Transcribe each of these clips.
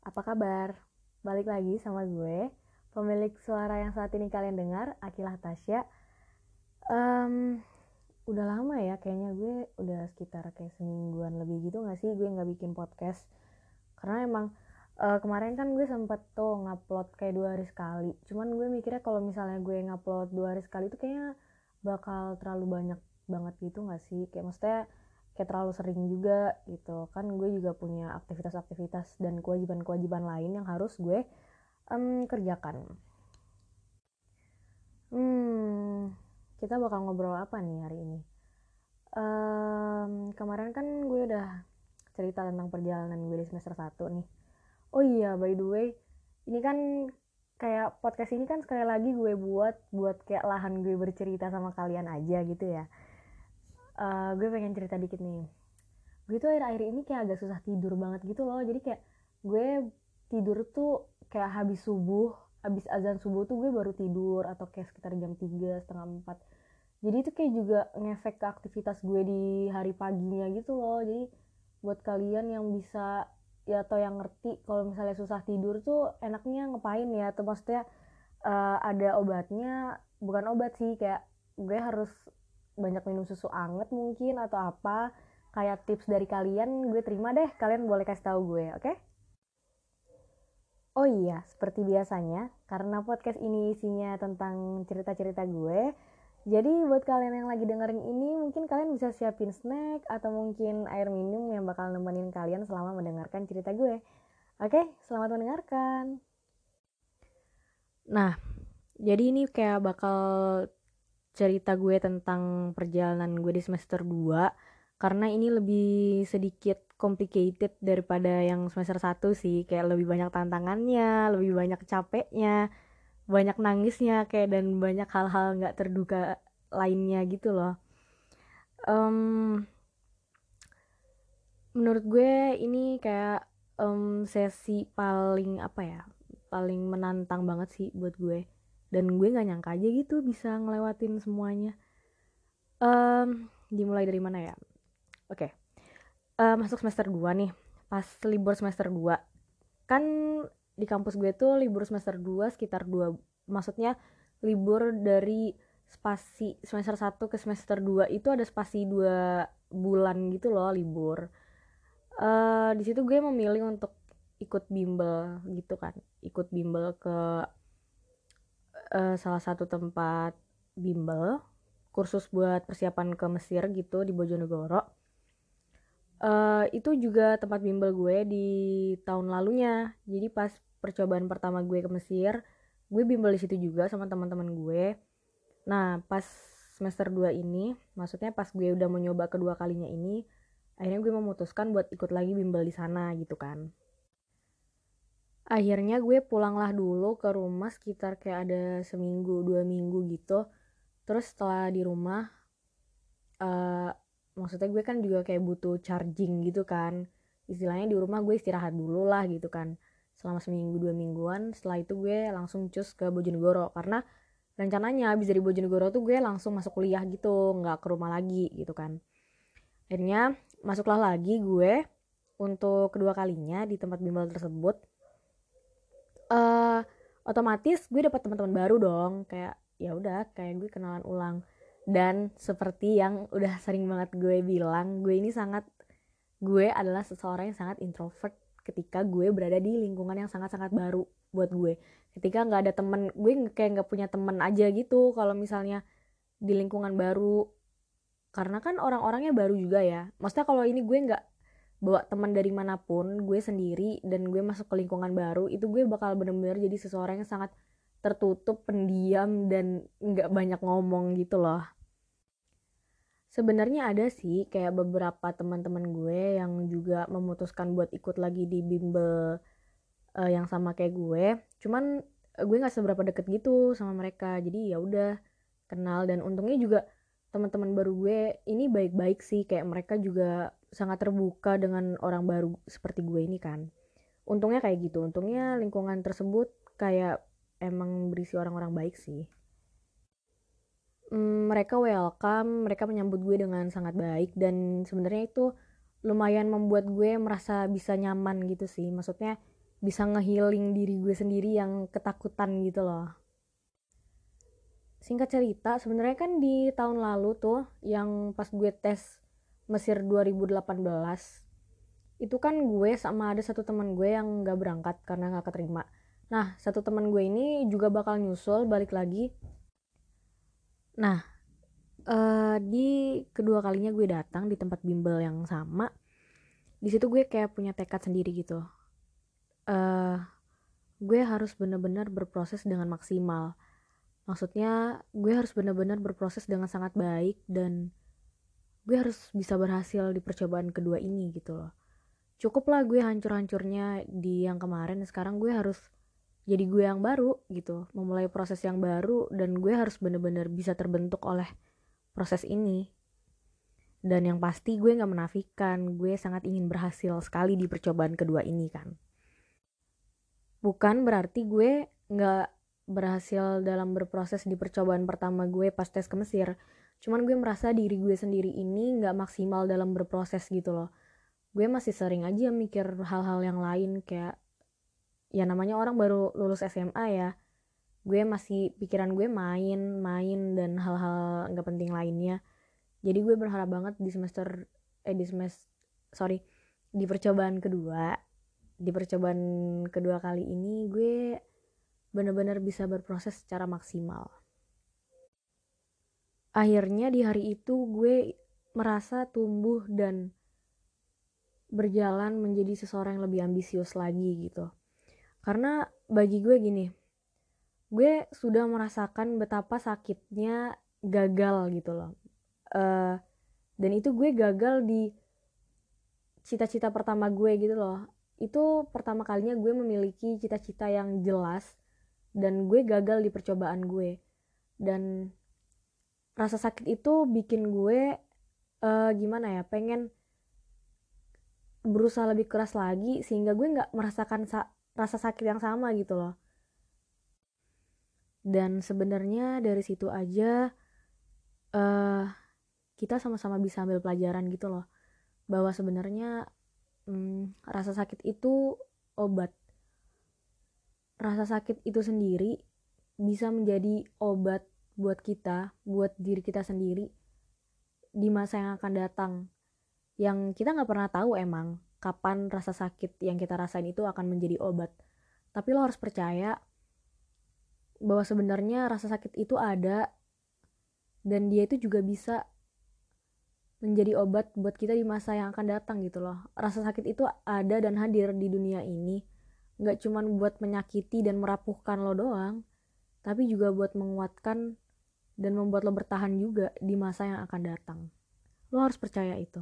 Apa kabar? Balik lagi sama gue, pemilik suara yang saat ini kalian dengar, Akilah Tasya. Um, udah lama ya, kayaknya gue udah sekitar kayak semingguan lebih gitu gak sih gue gak bikin podcast. Karena emang uh, kemarin kan gue sempet tuh ngupload kayak dua hari sekali. Cuman gue mikirnya kalau misalnya gue ngupload dua hari sekali itu kayaknya bakal terlalu banyak banget gitu gak sih? Kayak maksudnya kayak terlalu sering juga gitu. Kan gue juga punya aktivitas-aktivitas dan kewajiban-kewajiban lain yang harus gue um, kerjakan. Hmm kita bakal ngobrol apa nih hari ini? Um, kemarin kan gue udah cerita tentang perjalanan gue di semester 1 nih. Oh iya by the way ini kan kayak podcast ini kan sekali lagi gue buat buat kayak lahan gue bercerita sama kalian aja gitu ya uh, gue pengen cerita dikit nih. Gue tuh akhir-akhir ini kayak agak susah tidur banget gitu loh. Jadi kayak gue tidur tuh kayak habis subuh habis azan subuh tuh gue baru tidur atau kayak sekitar jam 3 setengah 4 jadi itu kayak juga ngefek ke aktivitas gue di hari paginya gitu loh. Jadi buat kalian yang bisa ya atau yang ngerti kalau misalnya susah tidur tuh enaknya ngapain ya? Atau maksudnya uh, ada obatnya? Bukan obat sih kayak gue harus banyak minum susu anget mungkin atau apa kayak tips dari kalian gue terima deh. Kalian boleh kasih tahu gue oke? Okay? oh iya seperti biasanya karena podcast ini isinya tentang cerita-cerita gue jadi buat kalian yang lagi dengerin ini mungkin kalian bisa siapin snack atau mungkin air minum yang bakal nemenin kalian selama mendengarkan cerita gue. Oke selamat mendengarkan. Nah jadi ini kayak bakal cerita gue tentang perjalanan gue di semester 2 karena ini lebih sedikit complicated daripada yang semester 1 sih. Kayak lebih banyak tantangannya lebih banyak capeknya banyak nangisnya kayak dan banyak hal-hal nggak terduga lainnya gitu loh. Um, menurut gue ini kayak um, sesi paling apa ya paling menantang banget sih buat gue dan gue nggak nyangka aja gitu bisa ngelewatin semuanya. Um, dimulai dari mana ya? Oke. Okay. uh, masuk semester 2 nih. Pas libur semester 2 kan di kampus gue tuh libur semester 2 sekitar 2 maksudnya libur dari spasi semester 1 ke semester 2 itu ada spasi 2 bulan gitu loh libur. Uh, di situ gue memilih untuk ikut bimbel gitu kan. Ikut bimbel ke uh, salah satu tempat bimbel kursus buat persiapan ke Mesir gitu di Bojonegoro. Uh, itu juga tempat bimbel gue di tahun lalunya. Jadi pas percobaan pertama gue ke Mesir gue bimbel di situ juga sama teman-teman gue. Nah pas semester 2 ini maksudnya pas gue udah mencoba kedua kalinya ini akhirnya gue memutuskan buat ikut lagi bimbel di sana gitu kan akhirnya gue pulanglah dulu ke rumah sekitar kayak ada seminggu dua minggu gitu. Terus setelah di rumah uh, maksudnya gue kan juga kayak butuh charging gitu kan. Istilahnya di rumah gue istirahat dulu lah gitu kan. Selama seminggu dua mingguan setelah itu gue langsung cus ke Bojonegoro. Karena rencananya habis dari Bojonegoro tuh gue langsung masuk kuliah gitu nggak ke rumah lagi gitu kan. Akhirnya masuklah lagi gue untuk kedua kalinya di tempat bimbel tersebut uh, otomatis gue dapat teman-teman baru dong. Kayak ya udah kayak gue kenalan ulang. Dan seperti yang udah sering banget gue bilang gue ini sangat gue adalah seseorang yang sangat introvert ketika gue berada di lingkungan yang sangat-sangat baru buat gue. Ketika nggak ada temen gue kayak nggak punya temen aja gitu kalau misalnya di lingkungan baru. Karena kan orang-orangnya baru juga ya. Maksudnya kalau ini gue nggak bawa teman dari mana pun gue sendiri dan gue masuk ke lingkungan baru itu gue bakal bener-bener jadi seseorang yang sangat tertutup pendiam dan nggak banyak ngomong gitu loh. Sebenarnya ada sih kayak beberapa teman-teman gue yang juga memutuskan buat ikut lagi di bimbel uh, yang sama kayak gue. Cuman gue nggak seberapa deket gitu sama mereka. Jadi ya udah kenal. Dan untungnya juga teman-teman baru gue ini baik-baik sih. Kayak mereka juga sangat terbuka dengan orang baru seperti gue ini kan. Untungnya kayak gitu. Untungnya lingkungan tersebut kayak emang berisi orang-orang baik sih. Hmm, mereka welcome mereka menyambut gue dengan sangat baik dan sebenarnya itu lumayan membuat gue merasa bisa nyaman gitu sih. Maksudnya bisa ngehealing diri gue sendiri yang ketakutan gitu loh. Singkat cerita sebenarnya kan di tahun lalu tuh yang pas gue tes Mesir 2018 itu kan gue sama ada satu teman gue yang gak berangkat karena gak keterima. Nah satu teman gue ini juga bakal nyusul balik lagi. Nah uh, di kedua kalinya gue datang di tempat bimbel yang sama. Di situ gue kayak punya tekad sendiri gitu. Uh, gue harus bener-bener berproses dengan maksimal. Maksudnya gue harus bener-bener berproses dengan sangat baik dan gue harus bisa berhasil di percobaan kedua ini gitu loh. Cukuplah gue hancur-hancurnya di yang kemarin sekarang gue harus jadi gue yang baru gitu memulai proses yang baru dan gue harus bener-bener bisa terbentuk oleh proses ini. Dan yang pasti gue gak menafikan gue sangat ingin berhasil sekali di percobaan kedua ini kan. Bukan berarti gue gak berhasil dalam berproses di percobaan pertama gue pas tes ke Mesir cuman gue merasa diri gue sendiri ini gak maksimal dalam berproses gitu loh. Gue masih sering aja mikir hal-hal yang lain kayak ya namanya orang baru lulus SMA ya gue masih pikiran gue main main dan hal-hal nggak penting lainnya. Jadi gue berharap banget di semester eh di semester sorry di percobaan kedua di percobaan kedua kali ini gue bener-bener bisa berproses secara maksimal akhirnya di hari itu gue merasa tumbuh dan berjalan menjadi seseorang yang lebih ambisius lagi gitu. Karena bagi gue gini gue sudah merasakan betapa sakitnya gagal gitu loh. Uh, dan itu gue gagal di cita-cita pertama gue gitu loh. Itu pertama kalinya gue memiliki cita-cita yang jelas dan gue gagal di percobaan gue. Dan rasa sakit itu bikin gue uh, gimana ya pengen berusaha lebih keras lagi sehingga gue nggak merasakan sa rasa sakit yang sama gitu loh. Dan sebenarnya dari situ aja uh, kita sama-sama bisa ambil pelajaran gitu loh bahwa sebenarnya hmm, rasa sakit itu obat. Rasa sakit itu sendiri bisa menjadi obat buat kita buat diri kita sendiri di masa yang akan datang. Yang kita nggak pernah tahu emang kapan rasa sakit yang kita rasain itu akan menjadi obat. Tapi lo harus percaya bahwa sebenarnya rasa sakit itu ada dan dia itu juga bisa menjadi obat buat kita di masa yang akan datang gitu loh. Rasa sakit itu ada dan hadir di dunia ini. Nggak cuman buat menyakiti dan merapuhkan lo doang tapi juga buat menguatkan dan membuat lo bertahan juga di masa yang akan datang. Lo harus percaya itu.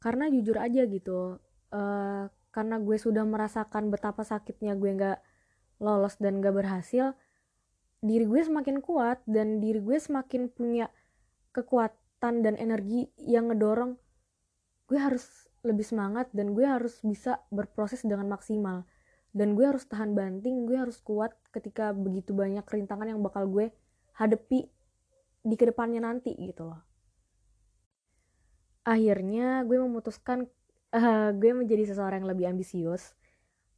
Karena jujur aja gitu uh, karena gue sudah merasakan betapa sakitnya gue nggak lolos dan gak berhasil diri gue semakin kuat dan diri gue semakin punya kekuatan dan energi yang ngedorong gue harus lebih semangat dan gue harus bisa berproses dengan maksimal dan gue harus tahan banting gue harus kuat ketika begitu banyak rintangan yang bakal gue hadapi di ke depannya nanti gitu loh. Akhirnya gue memutuskan uh, gue menjadi seseorang yang lebih ambisius.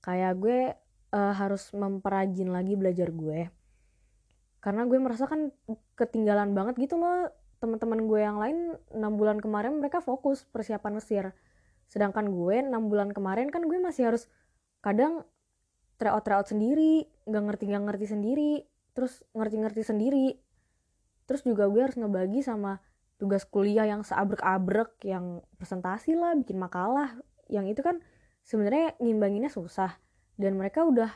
Kayak gue uh, harus memperajin lagi belajar gue. Karena gue merasa kan ketinggalan banget gitu loh teman-teman gue yang lain enam bulan kemarin mereka fokus persiapan Mesir. Sedangkan gue enam bulan kemarin kan gue masih harus kadang tryout tryout sendiri nggak ngerti nggak ngerti sendiri terus ngerti-ngerti sendiri. Terus juga gue harus ngebagi sama tugas kuliah yang seabrek-abrek yang presentasi lah bikin makalah. Yang itu kan sebenarnya ngimbanginnya susah dan mereka udah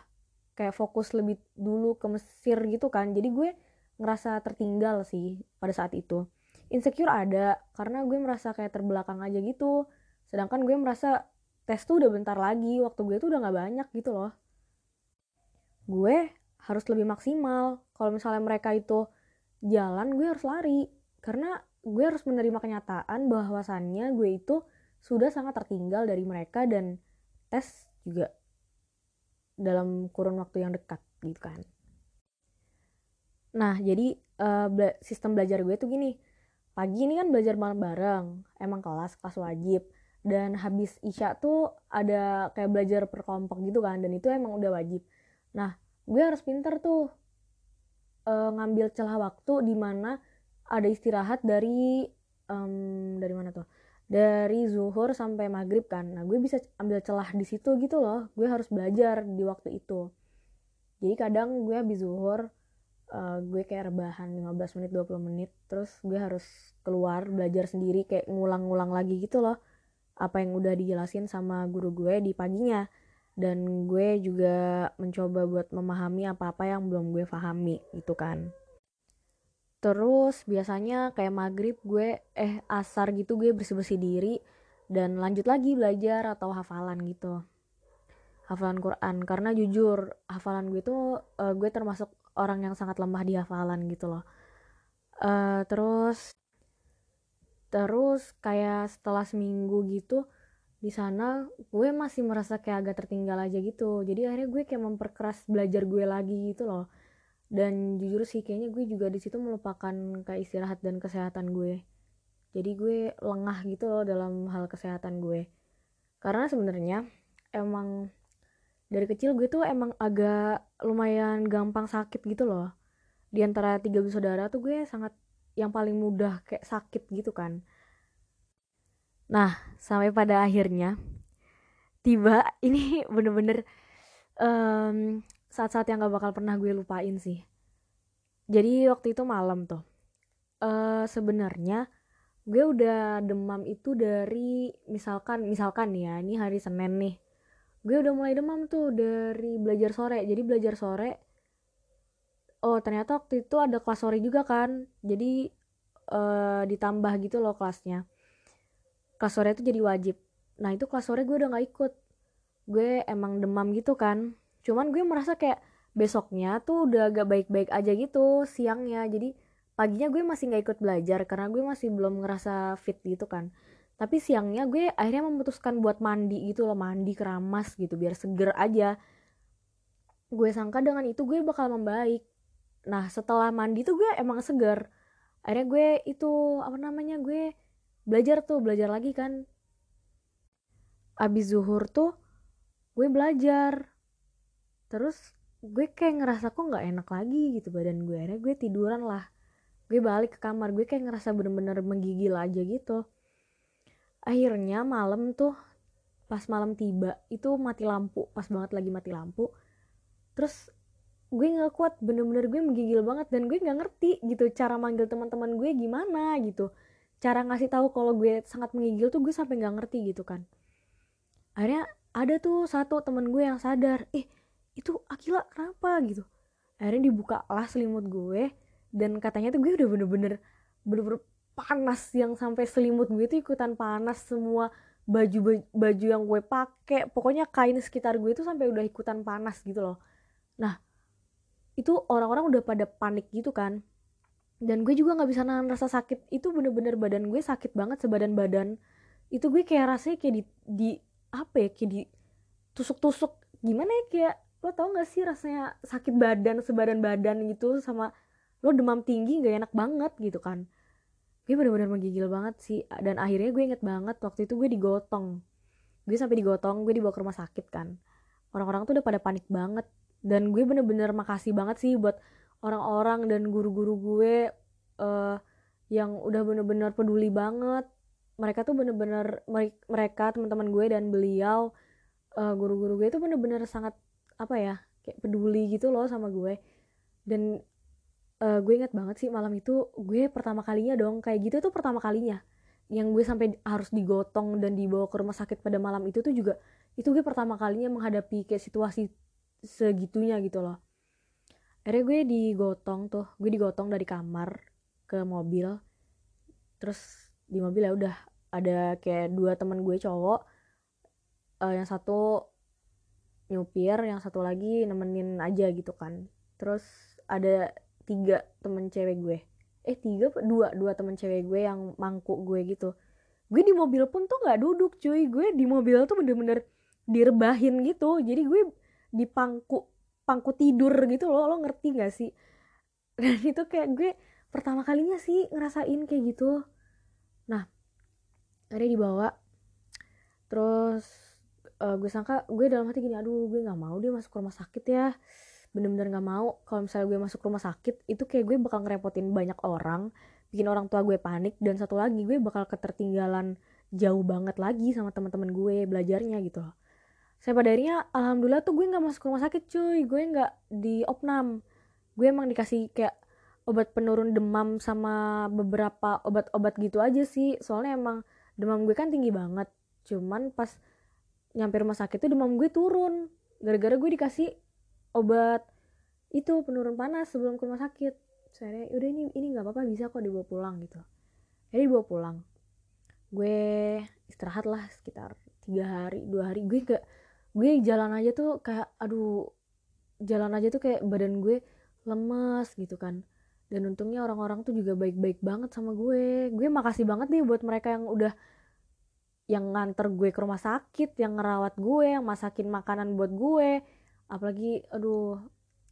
kayak fokus lebih dulu ke Mesir gitu kan. Jadi gue ngerasa tertinggal sih pada saat itu. Insecure ada karena gue merasa kayak terbelakang aja gitu. Sedangkan gue merasa tes tuh udah bentar lagi waktu gue tuh udah gak banyak gitu loh gue harus lebih maksimal. Kalau misalnya mereka itu jalan gue harus lari. Karena gue harus menerima kenyataan bahwasannya gue itu sudah sangat tertinggal dari mereka dan tes juga dalam kurun waktu yang dekat gitu kan. Nah jadi uh, bela sistem belajar gue tuh gini. Pagi ini kan belajar bareng-bareng emang kelas kelas wajib. Dan habis isya tuh ada kayak belajar per kelompok gitu kan dan itu emang udah wajib nah gue harus pinter tuh uh, ngambil celah waktu di mana ada istirahat dari um, dari mana tuh? Dari zuhur sampai maghrib kan. Nah gue bisa ambil celah di situ gitu loh. Gue harus belajar di waktu itu. Jadi kadang gue habis zuhur uh, gue kayak rebahan 15 menit 20 menit. Terus gue harus keluar belajar sendiri kayak ngulang-ngulang lagi gitu loh. Apa yang udah dijelasin sama guru gue di paginya dan gue juga mencoba buat memahami apa-apa yang belum gue pahami gitu kan. Terus biasanya kayak maghrib gue eh asar gitu gue bersih-bersih diri dan lanjut lagi belajar atau hafalan gitu. Hafalan Quran. Karena jujur hafalan gue tuh uh, gue termasuk orang yang sangat lemah di hafalan gitu loh. Uh, terus terus kayak setelah seminggu gitu di sana gue masih merasa kayak agak tertinggal aja gitu. Jadi akhirnya gue kayak memperkeras belajar gue lagi gitu loh. Dan jujur sih kayaknya gue juga di situ melupakan kayak istirahat dan kesehatan gue. Jadi gue lengah gitu loh dalam hal kesehatan gue. Karena sebenarnya emang dari kecil gue tuh emang agak lumayan gampang sakit gitu loh. Di antara tiga bersaudara tuh gue sangat yang paling mudah kayak sakit gitu kan Nah, sampai pada akhirnya tiba ini bener-bener um, saat-saat yang gak bakal pernah gue lupain sih. Jadi waktu itu malam tuh. Uh, Sebenarnya gue udah demam itu dari misalkan misalkan ya ini hari Senin nih. Gue udah mulai demam tuh dari belajar sore. Jadi belajar sore. Oh ternyata waktu itu ada kelas sore juga kan. Jadi uh, ditambah gitu loh kelasnya kelas sore itu jadi wajib. Nah itu kelas sore gue udah gak ikut. Gue emang demam gitu kan. Cuman gue merasa kayak besoknya tuh udah agak baik-baik aja gitu siangnya. Jadi paginya gue masih gak ikut belajar karena gue masih belum ngerasa fit gitu kan. Tapi siangnya gue akhirnya memutuskan buat mandi gitu loh mandi keramas gitu biar seger aja. Gue sangka dengan itu gue bakal membaik. Nah setelah mandi tuh gue emang seger. Akhirnya gue itu apa namanya gue belajar tuh belajar lagi kan. Abis zuhur tuh gue belajar. Terus gue kayak ngerasa kok nggak enak lagi gitu badan gue. Akhirnya gue tiduran lah. Gue balik ke kamar gue kayak ngerasa bener-bener menggigil aja gitu. Akhirnya malam tuh pas malam tiba itu mati lampu pas banget lagi mati lampu. Terus gue nggak kuat bener-bener gue menggigil banget dan gue nggak ngerti gitu cara manggil teman-teman gue gimana gitu cara ngasih tahu kalau gue sangat menggigil tuh gue sampai nggak ngerti gitu kan. Akhirnya ada tuh satu temen gue yang sadar eh itu Akila kenapa? gitu. Akhirnya dibuka lah selimut gue dan katanya tuh gue udah bener-bener bener-bener panas yang sampai selimut gue tuh ikutan panas semua baju baju yang gue pakai pokoknya kain sekitar gue tuh sampai udah ikutan panas gitu loh. Nah itu orang-orang udah pada panik gitu kan dan gue juga nggak bisa nahan rasa sakit. Itu bener-bener badan gue sakit banget sebadan badan. Itu gue kayak rasanya kayak di, di apa ya kayak di tusuk-tusuk. Gimana ya kayak lo tau gak sih rasanya sakit badan sebadan badan gitu sama lo demam tinggi gak enak banget gitu kan? Gue bener-bener menggigil banget sih. Dan akhirnya gue inget banget waktu itu gue digotong. Gue sampai digotong gue dibawa ke rumah sakit kan. Orang-orang tuh udah pada panik banget. Dan gue bener-bener makasih banget sih buat orang-orang dan guru-guru gue uh, yang udah bener-bener peduli banget. Mereka tuh bener-bener mereka teman-teman gue dan beliau uh, guru-guru gue tuh bener-bener sangat apa ya kayak peduli gitu loh sama gue. Dan uh, gue ingat banget sih malam itu gue pertama kalinya dong kayak gitu tuh pertama kalinya. Yang gue sampai harus digotong dan dibawa ke rumah sakit pada malam itu tuh juga itu gue pertama kalinya menghadapi kayak situasi segitunya gitu loh akhirnya gue digotong tuh gue digotong dari kamar ke mobil. Terus di mobil ya udah ada kayak dua teman gue cowok. Uh, yang satu nyupir yang satu lagi nemenin aja gitu kan. Terus ada tiga temen cewek gue. Eh tiga dua dua temen cewek gue yang mangkuk gue gitu. Gue di mobil pun tuh nggak duduk cuy. Gue di mobil tuh bener-bener direbahin gitu. Jadi gue di pangku pangku tidur gitu loh lo ngerti gak sih? Dan itu kayak gue pertama kalinya sih ngerasain kayak gitu. Nah akhirnya dibawa. Terus uh, gue sangka gue dalam hati gini aduh gue nggak mau dia masuk rumah sakit ya. Bener-bener nggak mau. Kalau misalnya gue masuk rumah sakit itu kayak gue bakal ngerepotin banyak orang bikin orang tua gue panik dan satu lagi gue bakal ketertinggalan jauh banget lagi sama teman-teman gue belajarnya gitu loh saya pada akhirnya alhamdulillah tuh gue nggak masuk rumah sakit cuy. Gue nggak di opnam. Gue emang dikasih kayak obat penurun demam sama beberapa obat-obat gitu aja sih. Soalnya emang demam gue kan tinggi banget. Cuman pas nyampe rumah sakit tuh demam gue turun. Gara-gara gue dikasih obat itu penurun panas sebelum ke rumah sakit. Saya udah ini ini nggak apa-apa bisa kok dibawa pulang gitu. Jadi dibawa pulang. Gue istirahat lah sekitar tiga hari dua hari. Gue gak gue jalan aja tuh kayak aduh jalan aja tuh kayak badan gue lemes gitu kan. Dan untungnya orang-orang tuh juga baik-baik banget sama gue. Gue makasih banget nih buat mereka yang udah yang nganter gue ke rumah sakit yang ngerawat gue yang masakin makanan buat gue. Apalagi aduh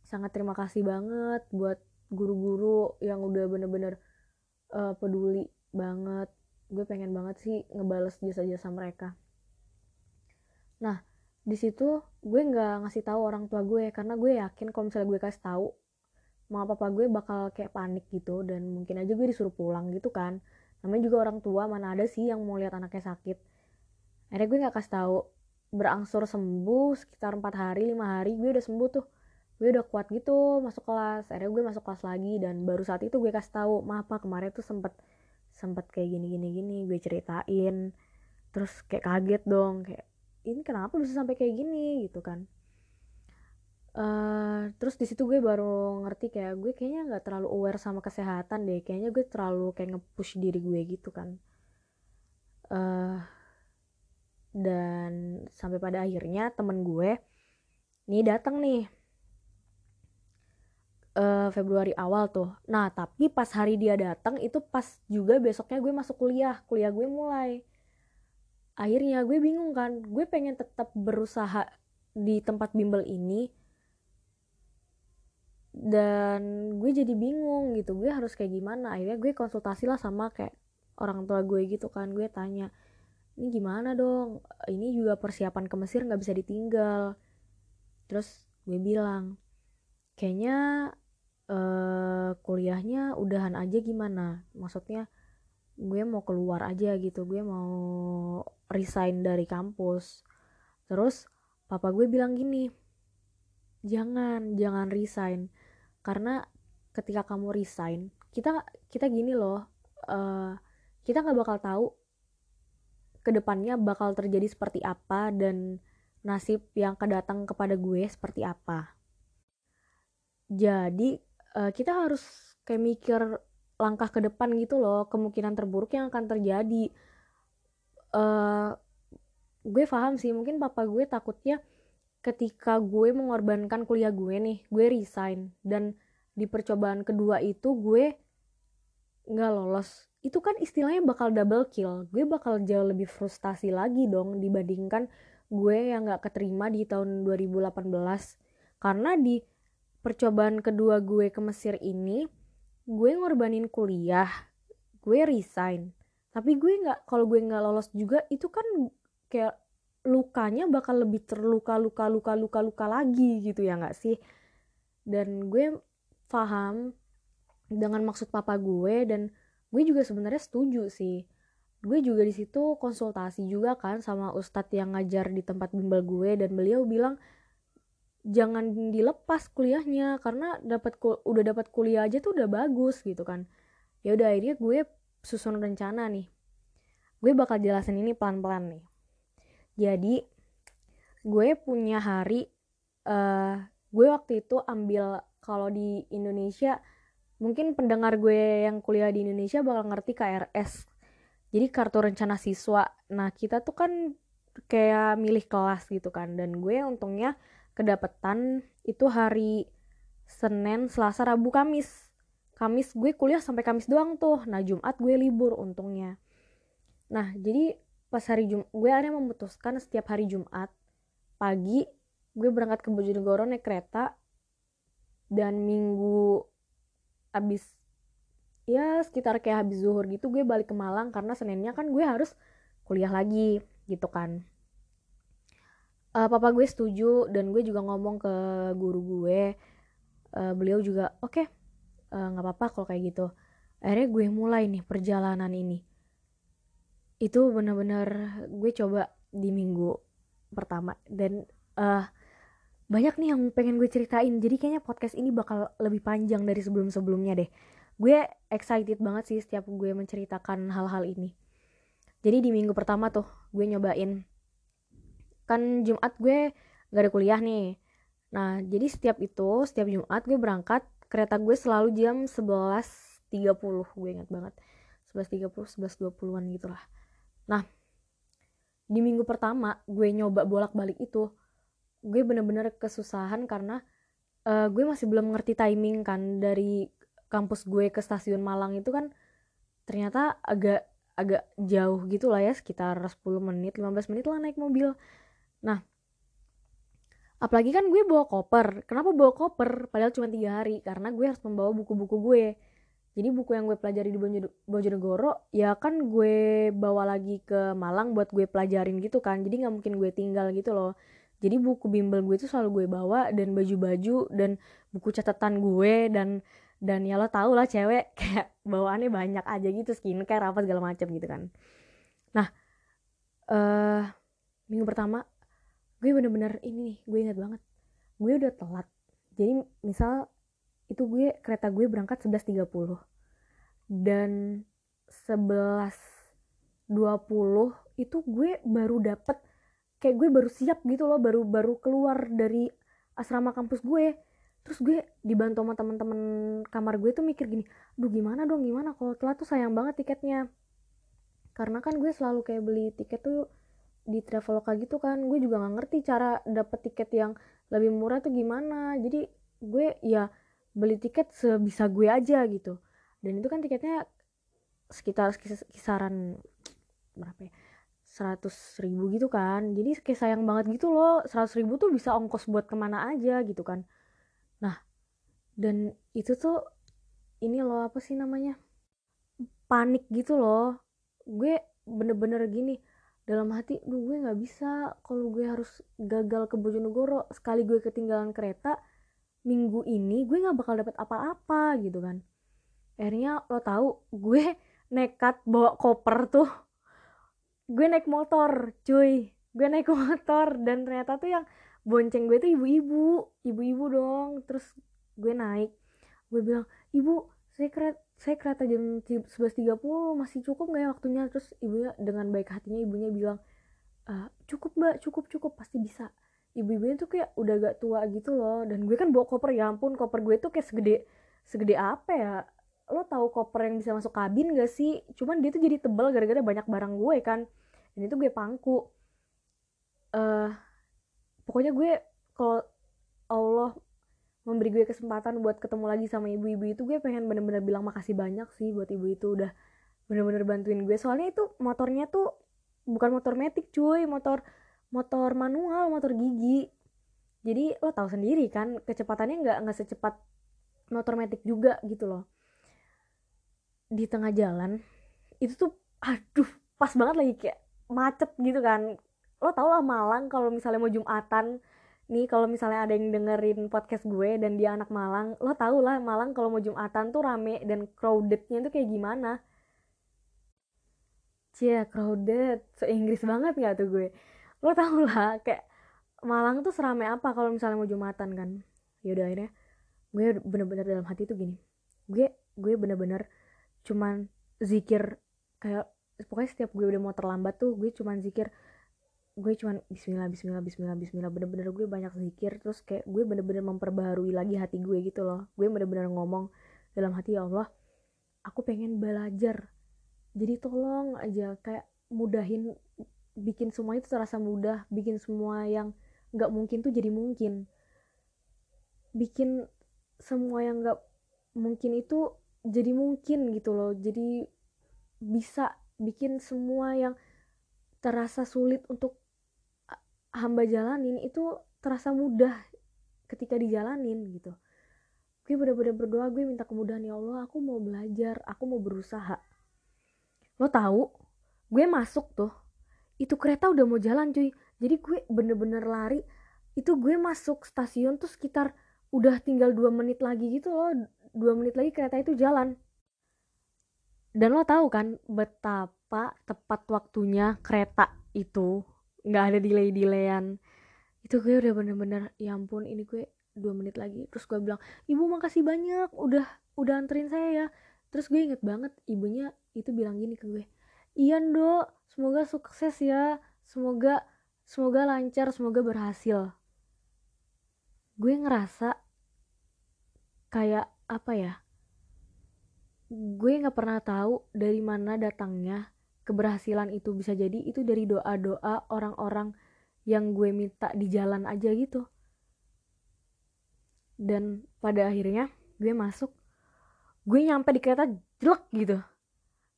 sangat terima kasih banget buat guru-guru yang udah bener-bener uh, peduli banget. Gue pengen banget sih ngebales jasa-jasa mereka. Nah di situ gue nggak ngasih tahu orang tua gue karena gue yakin kalau misalnya gue kasih tahu mama papa gue bakal kayak panik gitu dan mungkin aja gue disuruh pulang gitu kan. Namanya juga orang tua mana ada sih yang mau lihat anaknya sakit. Akhirnya gue nggak kasih tahu berangsur sembuh sekitar empat hari lima hari gue udah sembuh tuh. Gue udah kuat gitu masuk kelas. Akhirnya gue masuk kelas lagi dan baru saat itu gue kasih tahu maaf pak kemarin tuh sempet sempet kayak gini gini gini. Gue ceritain terus kayak kaget dong kayak ini kenapa bisa sampai kayak gini gitu kan uh, terus di situ gue baru ngerti kayak gue kayaknya nggak terlalu aware sama kesehatan deh kayaknya gue terlalu kayak nge-push diri gue gitu kan uh, dan sampai pada akhirnya temen gue nih datang nih uh, Februari awal tuh. Nah, tapi pas hari dia datang itu pas juga besoknya gue masuk kuliah, kuliah gue mulai. Akhirnya gue bingung kan, gue pengen tetap berusaha di tempat bimbel ini. Dan gue jadi bingung gitu gue harus kayak gimana? Akhirnya gue konsultasi lah sama kayak orang tua gue gitu kan gue tanya ini gimana dong? Ini juga persiapan ke Mesir nggak bisa ditinggal. Terus gue bilang kayaknya uh, kuliahnya udahan aja gimana? Maksudnya gue mau keluar aja gitu gue mau resign dari kampus. Terus papa gue bilang gini jangan jangan resign. Karena ketika kamu resign kita kita gini loh uh, kita nggak bakal tahu ke depannya bakal terjadi seperti apa dan nasib yang kedatang kepada gue seperti apa. Jadi uh, kita harus kayak mikir langkah ke depan gitu loh kemungkinan terburuk yang akan terjadi uh, gue paham sih mungkin papa gue takutnya ketika gue mengorbankan kuliah gue nih gue resign dan di percobaan kedua itu gue nggak lolos. Itu kan istilahnya bakal double kill. Gue bakal jauh lebih frustasi lagi dong dibandingkan gue yang nggak keterima di tahun 2018 karena di percobaan kedua gue ke Mesir ini gue ngorbanin kuliah gue resign tapi gue nggak kalau gue nggak lolos juga itu kan kayak lukanya bakal lebih terluka luka luka luka luka lagi gitu ya nggak sih? Dan gue paham dengan maksud papa gue dan gue juga sebenarnya setuju sih. Gue juga di situ konsultasi juga kan sama ustadz yang ngajar di tempat bimbel gue dan beliau bilang jangan dilepas kuliahnya karena dapat udah dapat kuliah aja tuh udah bagus gitu kan. Ya udah akhirnya gue susun rencana nih. Gue bakal jelasin ini pelan-pelan nih. Jadi gue punya hari uh, gue waktu itu ambil kalau di Indonesia mungkin pendengar gue yang kuliah di Indonesia bakal ngerti KRS jadi kartu rencana siswa. Nah kita tuh kan kayak milih kelas gitu kan. Dan gue untungnya kedapetan itu hari Senin, Selasa, Rabu, Kamis. Kamis gue kuliah sampai Kamis doang tuh. Nah, Jumat gue libur untungnya. Nah, jadi pas hari Jumat, gue akhirnya memutuskan setiap hari Jumat pagi gue berangkat ke Bojonegoro naik kereta dan minggu abis ya sekitar kayak habis zuhur gitu gue balik ke Malang karena Seninnya kan gue harus kuliah lagi gitu kan uh, papa gue setuju dan gue juga ngomong ke guru gue uh, beliau juga oke okay, nggak uh, apa-apa kalau kayak gitu. Akhirnya gue mulai nih perjalanan ini. Itu bener-bener gue coba di minggu pertama dan uh, banyak nih yang pengen gue ceritain. Jadi kayaknya podcast ini bakal lebih panjang dari sebelum-sebelumnya deh. Gue excited banget sih setiap gue menceritakan hal-hal ini. Jadi di minggu pertama tuh gue nyobain. Kan Jumat gue gak ada kuliah nih. Nah jadi setiap itu setiap Jumat gue berangkat kereta gue selalu jam 11.30 gue ingat banget. 11.30 11.20an gitu lah nah di minggu pertama gue nyoba bolak-balik itu gue bener-bener kesusahan karena uh, gue masih belum ngerti timing kan dari kampus gue ke stasiun Malang itu kan ternyata agak agak jauh gitu lah ya sekitar 10 menit 15 menit lah naik mobil. Nah apalagi kan gue bawa koper. Kenapa bawa koper? Padahal cuma tiga hari. Karena gue harus membawa buku-buku gue. Jadi buku yang gue pelajari di Bojonegoro ya kan gue bawa lagi ke Malang buat gue pelajarin gitu kan. Jadi nggak mungkin gue tinggal gitu loh. Jadi buku bimbel gue itu selalu gue bawa dan baju-baju dan buku catatan gue dan dan ya lo tau lah cewek kayak bawaannya banyak aja gitu. Skincare apa segala macam gitu kan. Nah uh, minggu pertama gue bener-bener ini nih gue ingat banget. Gue udah telat. Jadi misal itu gue kereta gue berangkat 11.30 dan 11.20 itu gue baru dapet kayak gue baru siap gitu loh baru baru keluar dari asrama kampus gue. Terus gue dibantu sama teman-teman kamar gue tuh mikir gini duh gimana dong gimana? Kalau telat tuh sayang banget tiketnya. Karena kan gue selalu kayak beli tiket tuh di traveloka gitu kan gue juga nggak ngerti cara dapet tiket yang lebih murah tuh gimana. Jadi gue ya beli tiket sebisa gue aja gitu. Dan itu kan tiketnya sekitar kisaran berapa ya? Seratus ribu gitu kan. Jadi kayak sayang banget gitu loh seratus ribu tuh bisa ongkos buat ke mana aja gitu kan. Nah dan itu tuh ini loh apa sih namanya? Panik gitu loh. Gue bener-bener gini dalam hati duh gue nggak bisa. Kalau gue harus gagal ke Bojonegoro sekali gue ketinggalan kereta minggu ini gue nggak bakal dapet apa-apa gitu kan. Akhirnya lo tahu gue nekat bawa koper tuh. Gue naik motor cuy. Gue naik motor dan ternyata tuh yang bonceng gue tuh ibu-ibu. Ibu-ibu dong. Terus gue naik. Gue bilang ibu saya kereta saya kereta jam 11.30 masih cukup gak ya waktunya? Terus ibunya dengan baik hatinya ibunya bilang e, cukup mbak cukup cukup pasti bisa. Ibu-ibunya tuh kayak udah gak tua gitu loh dan gue kan bawa koper ya ampun koper gue tuh kayak segede segede apa ya? Lo tahu koper yang bisa masuk kabin gak sih? Cuman dia tuh jadi tebal gara-gara banyak barang gue kan dan itu gue pangku. Uh, pokoknya gue kalau Allah memberi gue kesempatan buat ketemu lagi sama ibu-ibu itu gue pengen bener-bener bilang makasih banyak sih buat ibu itu udah bener-bener bantuin gue. Soalnya itu motornya tuh bukan motor metik cuy motor motor manual motor gigi. Jadi lo tahu sendiri kan kecepatannya nggak nggak secepat motor metik juga gitu loh. Di tengah jalan itu tuh aduh pas banget lagi kayak macet gitu kan. Lo tau lah Malang kalau misalnya mau Jumatan nih kalau misalnya ada yang dengerin podcast gue dan dia anak Malang lo tau lah Malang kalau mau Jumatan tuh rame dan crowdednya tuh kayak gimana? Cia crowded. So Inggris banget gak tuh gue? Lo tau lah kayak Malang tuh seramai apa kalau misalnya mau Jumatan kan? Yaudah akhirnya gue bener-bener dalam hati tuh gini. Gue gue bener-bener cuman zikir kayak pokoknya setiap gue udah mau terlambat tuh gue cuman zikir gue cuman Bismillah Bismillah Bismillah Bismillah. Bener-bener gue banyak zikir terus kayak gue bener-bener memperbaharui lagi hati gue gitu loh. Gue bener-bener ngomong dalam hati ya Allah aku pengen belajar. Jadi tolong aja kayak mudahin bikin semua itu terasa mudah bikin semua yang nggak mungkin tuh jadi mungkin. Bikin semua yang nggak mungkin itu jadi mungkin gitu loh. Jadi bisa bikin semua yang terasa sulit untuk hamba jalanin itu terasa mudah ketika dijalanin gitu. Gue bener-bener berdoa gue minta kemudahan ya Allah aku mau belajar aku mau berusaha. Lo tahu gue masuk tuh itu kereta udah mau jalan cuy. Jadi gue bener-bener lari itu gue masuk stasiun tuh sekitar udah tinggal dua menit lagi gitu loh dua menit lagi kereta itu jalan. Dan lo tahu kan betapa tepat waktunya kereta itu nggak ada delay delayan itu gue udah bener-bener ya ampun ini gue dua menit lagi. Terus gue bilang ibu makasih banyak udah udah anterin saya ya. Terus gue inget banget ibunya itu bilang gini ke gue iya dok semoga sukses ya semoga semoga lancar semoga berhasil. Gue ngerasa kayak apa ya? Gue nggak pernah tahu dari mana datangnya keberhasilan itu bisa jadi itu dari doa-doa orang-orang yang gue minta di jalan aja gitu. Dan pada akhirnya gue masuk gue nyampe di kereta jelek gitu.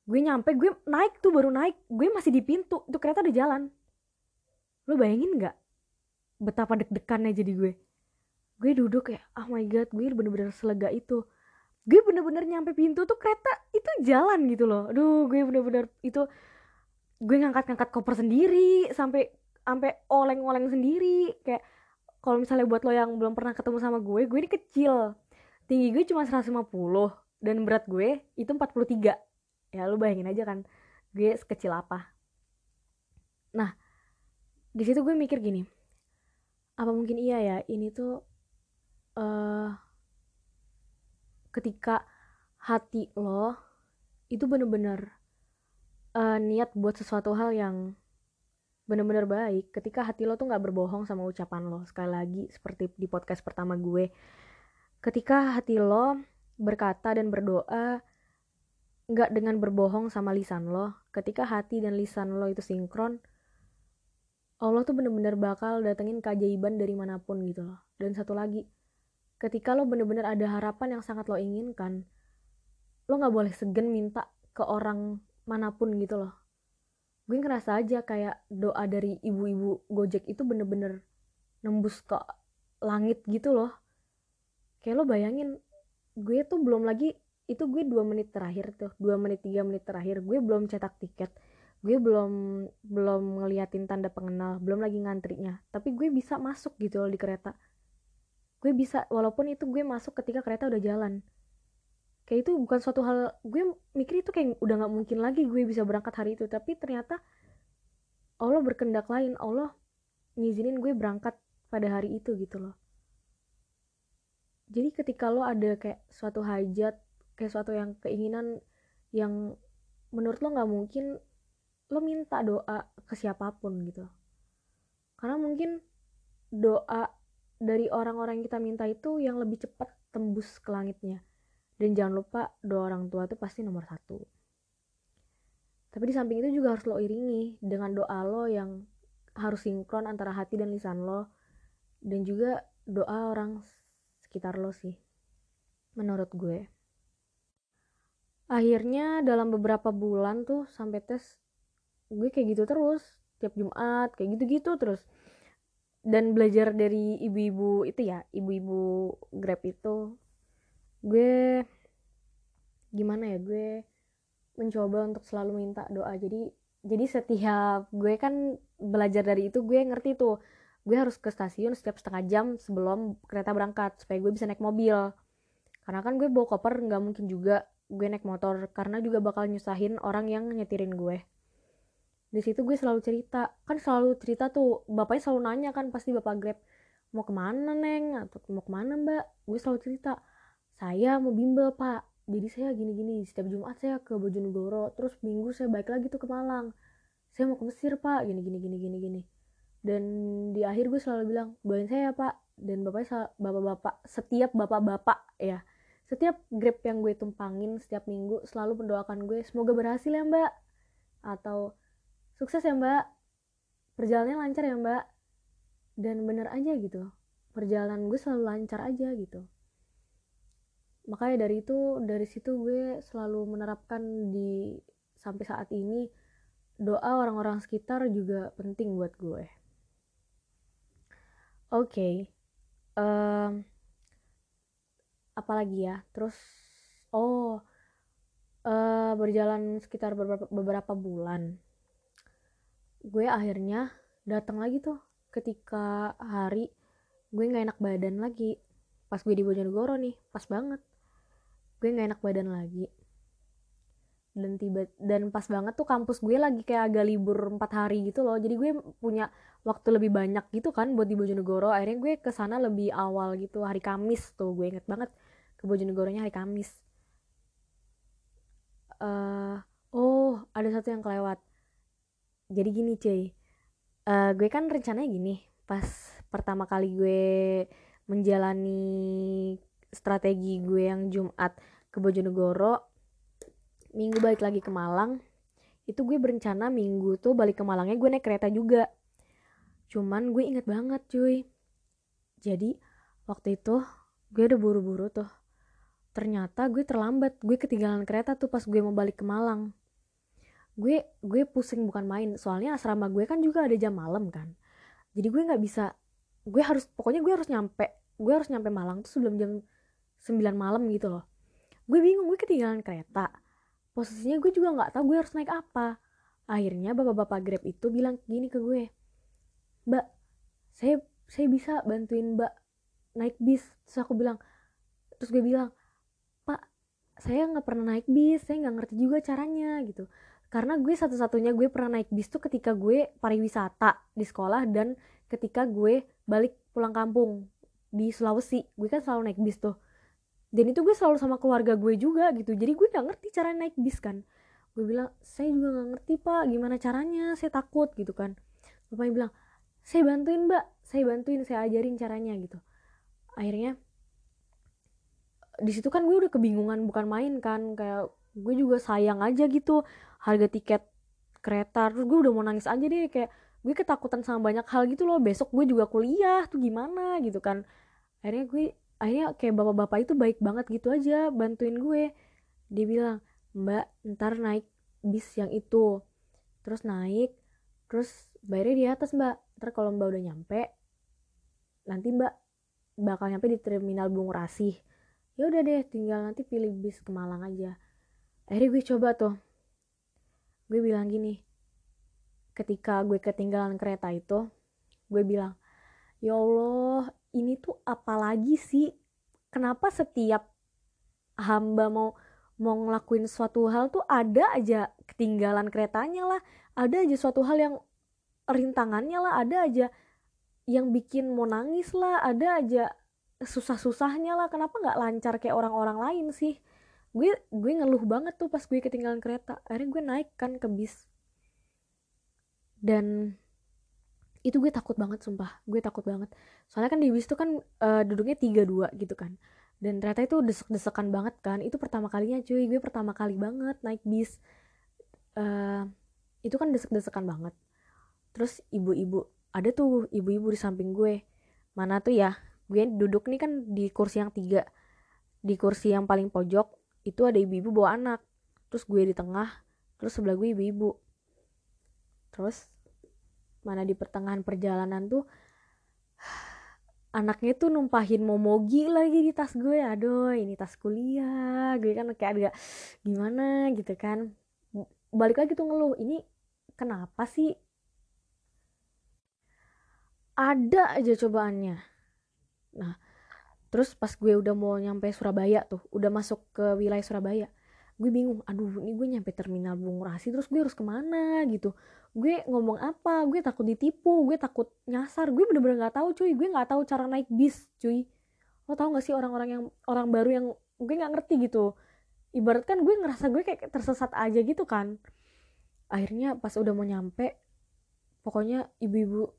Gue nyampe gue naik tuh baru naik. Gue masih di pintu itu kereta udah jalan. Lo bayangin nggak betapa deg-degannya jadi gue? Gue duduk kayak oh my god gue bener-bener selega itu gue bener-bener nyampe pintu tuh kereta itu jalan gitu loh. Aduh gue bener-bener itu gue ngangkat-ngangkat koper sendiri sampai sampai oleng-oleng sendiri. Kayak kalau misalnya buat lo yang belum pernah ketemu sama gue gue ini kecil. Tinggi gue cuma 150 dan berat gue itu 43 ya lo bayangin aja kan gue sekecil apa. Nah di situ gue mikir gini apa mungkin iya ya ini tuh uh, ketika hati lo itu bener-bener uh, niat buat sesuatu hal yang bener-bener baik ketika hati lo tuh nggak berbohong sama ucapan lo. Sekali lagi seperti di podcast pertama gue ketika hati lo berkata dan berdoa nggak dengan berbohong sama lisan lo ketika hati dan lisan lo itu sinkron Allah tuh bener-bener bakal datengin keajaiban dari mana pun gitu loh. Dan satu lagi ketika lo bener-bener ada harapan yang sangat lo inginkan lo nggak boleh segen minta ke orang mana pun gitu loh. Gue ngerasa aja kayak doa dari ibu-ibu gojek itu bener-bener nembus ke langit gitu loh. Kayak lo bayangin gue tuh belum lagi itu gue dua menit terakhir tuh dua menit tiga menit terakhir gue belum cetak tiket gue belum belum ngeliatin tanda pengenal belum lagi ngantrinya. Tapi gue bisa masuk gitu loh di kereta gue bisa walaupun itu gue masuk ketika kereta udah jalan. Kayak itu bukan suatu hal gue mikir itu kayak udah nggak mungkin lagi gue bisa berangkat hari itu. Tapi ternyata Allah berkendak lain Allah ngizinin gue berangkat pada hari itu gitu loh. Jadi ketika lo ada kayak suatu hajat kayak suatu yang keinginan yang menurut lo nggak mungkin lo minta doa ke siapa pun gitu. Karena mungkin doa dari orang-orang yang kita minta itu yang lebih cepat tembus ke langitnya. Dan jangan lupa doa orang tua itu pasti nomor satu. Tapi di samping itu juga harus lo iringi dengan doa lo yang harus sinkron antara hati dan lisan lo. Dan juga doa orang sekitar lo sih menurut gue. Akhirnya dalam beberapa bulan tuh sampai tes gue kayak gitu terus. Tiap Jumat kayak gitu-gitu terus dan belajar dari ibu-ibu itu ya ibu-ibu grab itu gue gimana ya gue mencoba untuk selalu minta doa. Jadi jadi setiap gue kan belajar dari itu gue ngerti tuh gue harus ke stasiun setiap setengah jam sebelum kereta berangkat supaya gue bisa naik mobil. Karena kan gue bawa koper nggak mungkin juga gue naik motor karena juga bakal nyusahin orang yang nyetirin gue di situ gue selalu cerita. Kan selalu cerita tuh bapaknya selalu nanya kan pasti bapak grab mau ke mana neng? Atau mau ke mana mbak? Gue selalu cerita saya mau bimbel pak. Jadi saya gini-gini setiap jumat saya ke Bojonegoro terus minggu saya balik lagi tuh ke Malang. Saya mau ke Mesir pak. Gini gini gini gini gini. Dan di akhir gue selalu bilang doain saya ya pak. Dan bapaknya bapak-bapak setiap bapak-bapak ya setiap grab yang gue tumpangin setiap minggu selalu mendoakan gue semoga berhasil ya mbak. Atau sukses ya mbak. Perjalanannya lancar ya mbak. Dan bener aja gitu. Perjalanan gue selalu lancar aja gitu. Makanya dari itu dari situ gue selalu menerapkan di sampai saat ini doa orang-orang sekitar juga penting buat gue. Oke. Okay. um, apalagi ya? Terus oh uh, berjalan sekitar beberapa, beberapa bulan gue akhirnya datang lagi tuh ketika hari gue nggak enak badan lagi. Pas gue di Bojonegoro nih pas banget. Gue nggak enak badan lagi. Dan tiba dan pas banget tuh kampus gue lagi kayak agak libur empat hari gitu loh. Jadi gue punya waktu lebih banyak gitu kan buat di Bojonegoro. Akhirnya gue ke sana lebih awal gitu hari Kamis tuh. Gue inget banget ke Bojonegoronya hari Kamis. Uh, oh ada satu yang kelewat jadi gini cuy. Uh, gue kan rencananya gini pas pertama kali gue menjalani strategi gue yang Jumat ke Bojonegoro minggu balik lagi ke Malang itu gue berencana minggu tuh balik ke Malangnya gue naik kereta juga. Cuman gue inget banget cuy. Jadi waktu itu gue udah buru-buru tuh. Ternyata gue terlambat gue ketinggalan kereta tuh pas gue mau balik ke Malang gue gue pusing bukan main. Soalnya asrama gue kan juga ada jam malam kan. Jadi gue nggak bisa gue harus pokoknya gue harus nyampe gue harus nyampe Malang tuh sebelum jam 9 malam gitu loh. Gue bingung gue ketinggalan kereta. Posisinya gue juga nggak tahu gue harus naik apa. Akhirnya bapak-bapak grab itu bilang gini ke gue mbak saya saya bisa bantuin mbak naik bis. Terus aku bilang terus gue bilang pak saya nggak pernah naik bis saya nggak ngerti juga caranya gitu karena gue satu-satunya gue pernah naik bis tuh ketika gue pariwisata di sekolah dan ketika gue balik pulang kampung di Sulawesi. Gue kan selalu naik bis tuh. Dan itu gue selalu sama keluarga gue juga gitu. Jadi gue nggak ngerti cara naik bis kan. Gue bilang saya juga nggak ngerti pak. Gimana caranya? Saya takut gitu kan. Bapaknya bilang saya bantuin mbak. Saya bantuin saya ajarin caranya gitu. Akhirnya di situ kan gue udah kebingungan bukan main kan. Kayak gue juga sayang aja gitu harga tiket kereta terus gue udah mau nangis aja deh kayak gue ketakutan sama banyak hal gitu loh. Besok gue juga kuliah tuh gimana gitu kan. Akhirnya gue akhirnya kayak bapak-bapak itu baik banget gitu aja bantuin gue. Dia bilang mbak ntar naik bis yang itu. Terus naik terus bayarnya di atas mbak. Ntar kalau mbak udah nyampe nanti mbak bakal nyampe di terminal Bung Rasih. Ya udah deh tinggal nanti pilih bis ke Malang aja. Akhirnya gue coba tuh gue bilang gini ketika gue ketinggalan kereta itu gue bilang ya Allah ini tuh apalagi sih? Kenapa setiap hamba mau mau ngelakuin suatu hal tuh ada aja ketinggalan keretanya lah ada aja suatu hal yang rintangannya lah ada aja yang bikin mau nangis lah ada aja susah-susahnya lah. Kenapa nggak lancar kayak orang-orang lain sih gue gue ngeluh banget tuh pas gue ketinggalan kereta. Akhirnya gue naik kan ke bis. Dan itu gue takut banget sumpah. Gue takut banget. Soalnya kan di bis tuh kan uh, duduknya tiga dua gitu kan. Dan ternyata itu desek-desekan banget kan. Itu pertama kalinya cuy. Gue pertama kali banget naik bis. Uh, itu kan desek-desekan banget. Terus ibu-ibu ada tuh ibu-ibu di samping gue. Mana tuh ya? Gue duduk nih kan di kursi yang tiga. Di kursi yang paling pojok itu ada ibu-ibu bawa anak. Terus gue di tengah terus sebelah gue ibu-ibu. Terus mana di pertengahan perjalanan tuh anaknya tuh numpahin momogi lagi di tas gue. Aduh ini tas kuliah. Gue kan kayak agak gimana gitu kan. Balik lagi tuh ngeluh ini kenapa sih? Ada aja cobaannya. Nah terus pas gue udah mau nyampe Surabaya tuh udah masuk ke wilayah Surabaya gue bingung aduh ini gue nyampe terminal Bung Rasi terus gue harus ke mana? Gitu. Gue ngomong apa? Gue takut ditipu gue takut nyasar gue bener-bener nggak tahu cuy. Gue nggak tahu cara naik bis cuy. Lo tau gak sih orang-orang yang orang baru yang gue nggak ngerti gitu. Ibarat kan gue ngerasa gue kayak tersesat aja gitu kan. Akhirnya pas udah mau nyampe pokoknya ibu-ibu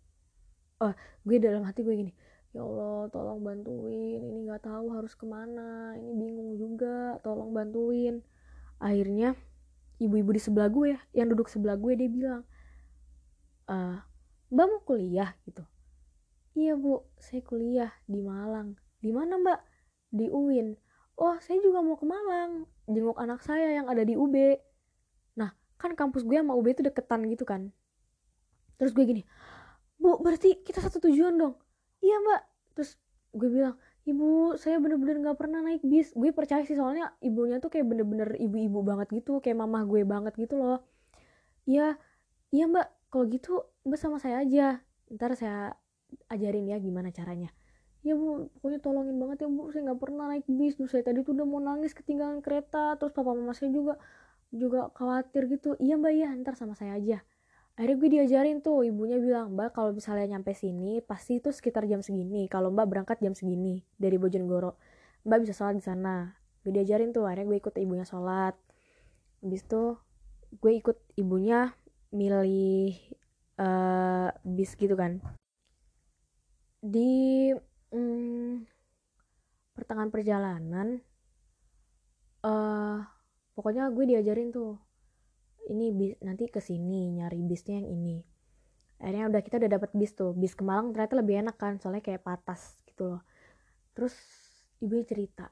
uh, gue dalam hati gue gini ya Allah tolong bantuin. Ini nggak tahu harus ke mana. Ini bingung juga. Tolong bantuin. Akhirnya ibu-ibu di sebelah gue yang duduk sebelah gue dia bilang e, mbak mau kuliah? Gitu. Iya bu. Saya kuliah di Malang. Di mana mbak? Di UIN oh saya juga mau ke Malang. Jenguk anak saya yang ada di UB nah kan kampus gue sama UB itu deketan gitu kan. Terus gue gini bu berarti kita satu tujuan dong iya mbak. Terus gue bilang ibu saya bener-bener nggak pernah naik bis. Gue percaya sih soalnya ibunya tuh kayak bener-bener ibu-ibu banget gitu kayak mamah gue banget gitu loh. Iya iya mbak. Kalau gitu mbak sama saya aja. Ntar saya ajarin ya gimana caranya. Ya bu. Pokoknya tolongin banget ya bu. Saya nggak pernah naik bis. Tuh saya tadi tuh udah mau nangis ketinggalan kereta. Terus papa mama saya juga juga khawatir gitu. Iya mbak. Ya ntar sama saya aja akhirnya gue diajarin tuh ibunya bilang mbak kalau misalnya nyampe sini pasti itu sekitar jam segini. Kalau mbak berangkat jam segini dari Bojonegoro. Mbak bisa sholat di sana. Gue diajarin tuh akhirnya gue ikut ibunya sholat. Habis itu gue ikut ibunya milih uh, bis gitu kan. Di hmm, pertengahan perjalanan uh, pokoknya gue diajarin tuh ini bis, nanti ke sini nyari bisnya yang ini. Akhirnya udah kita udah dapat bis tuh. Bis ke Malang ternyata lebih enak kan soalnya kayak patas gitu loh. Terus ibu cerita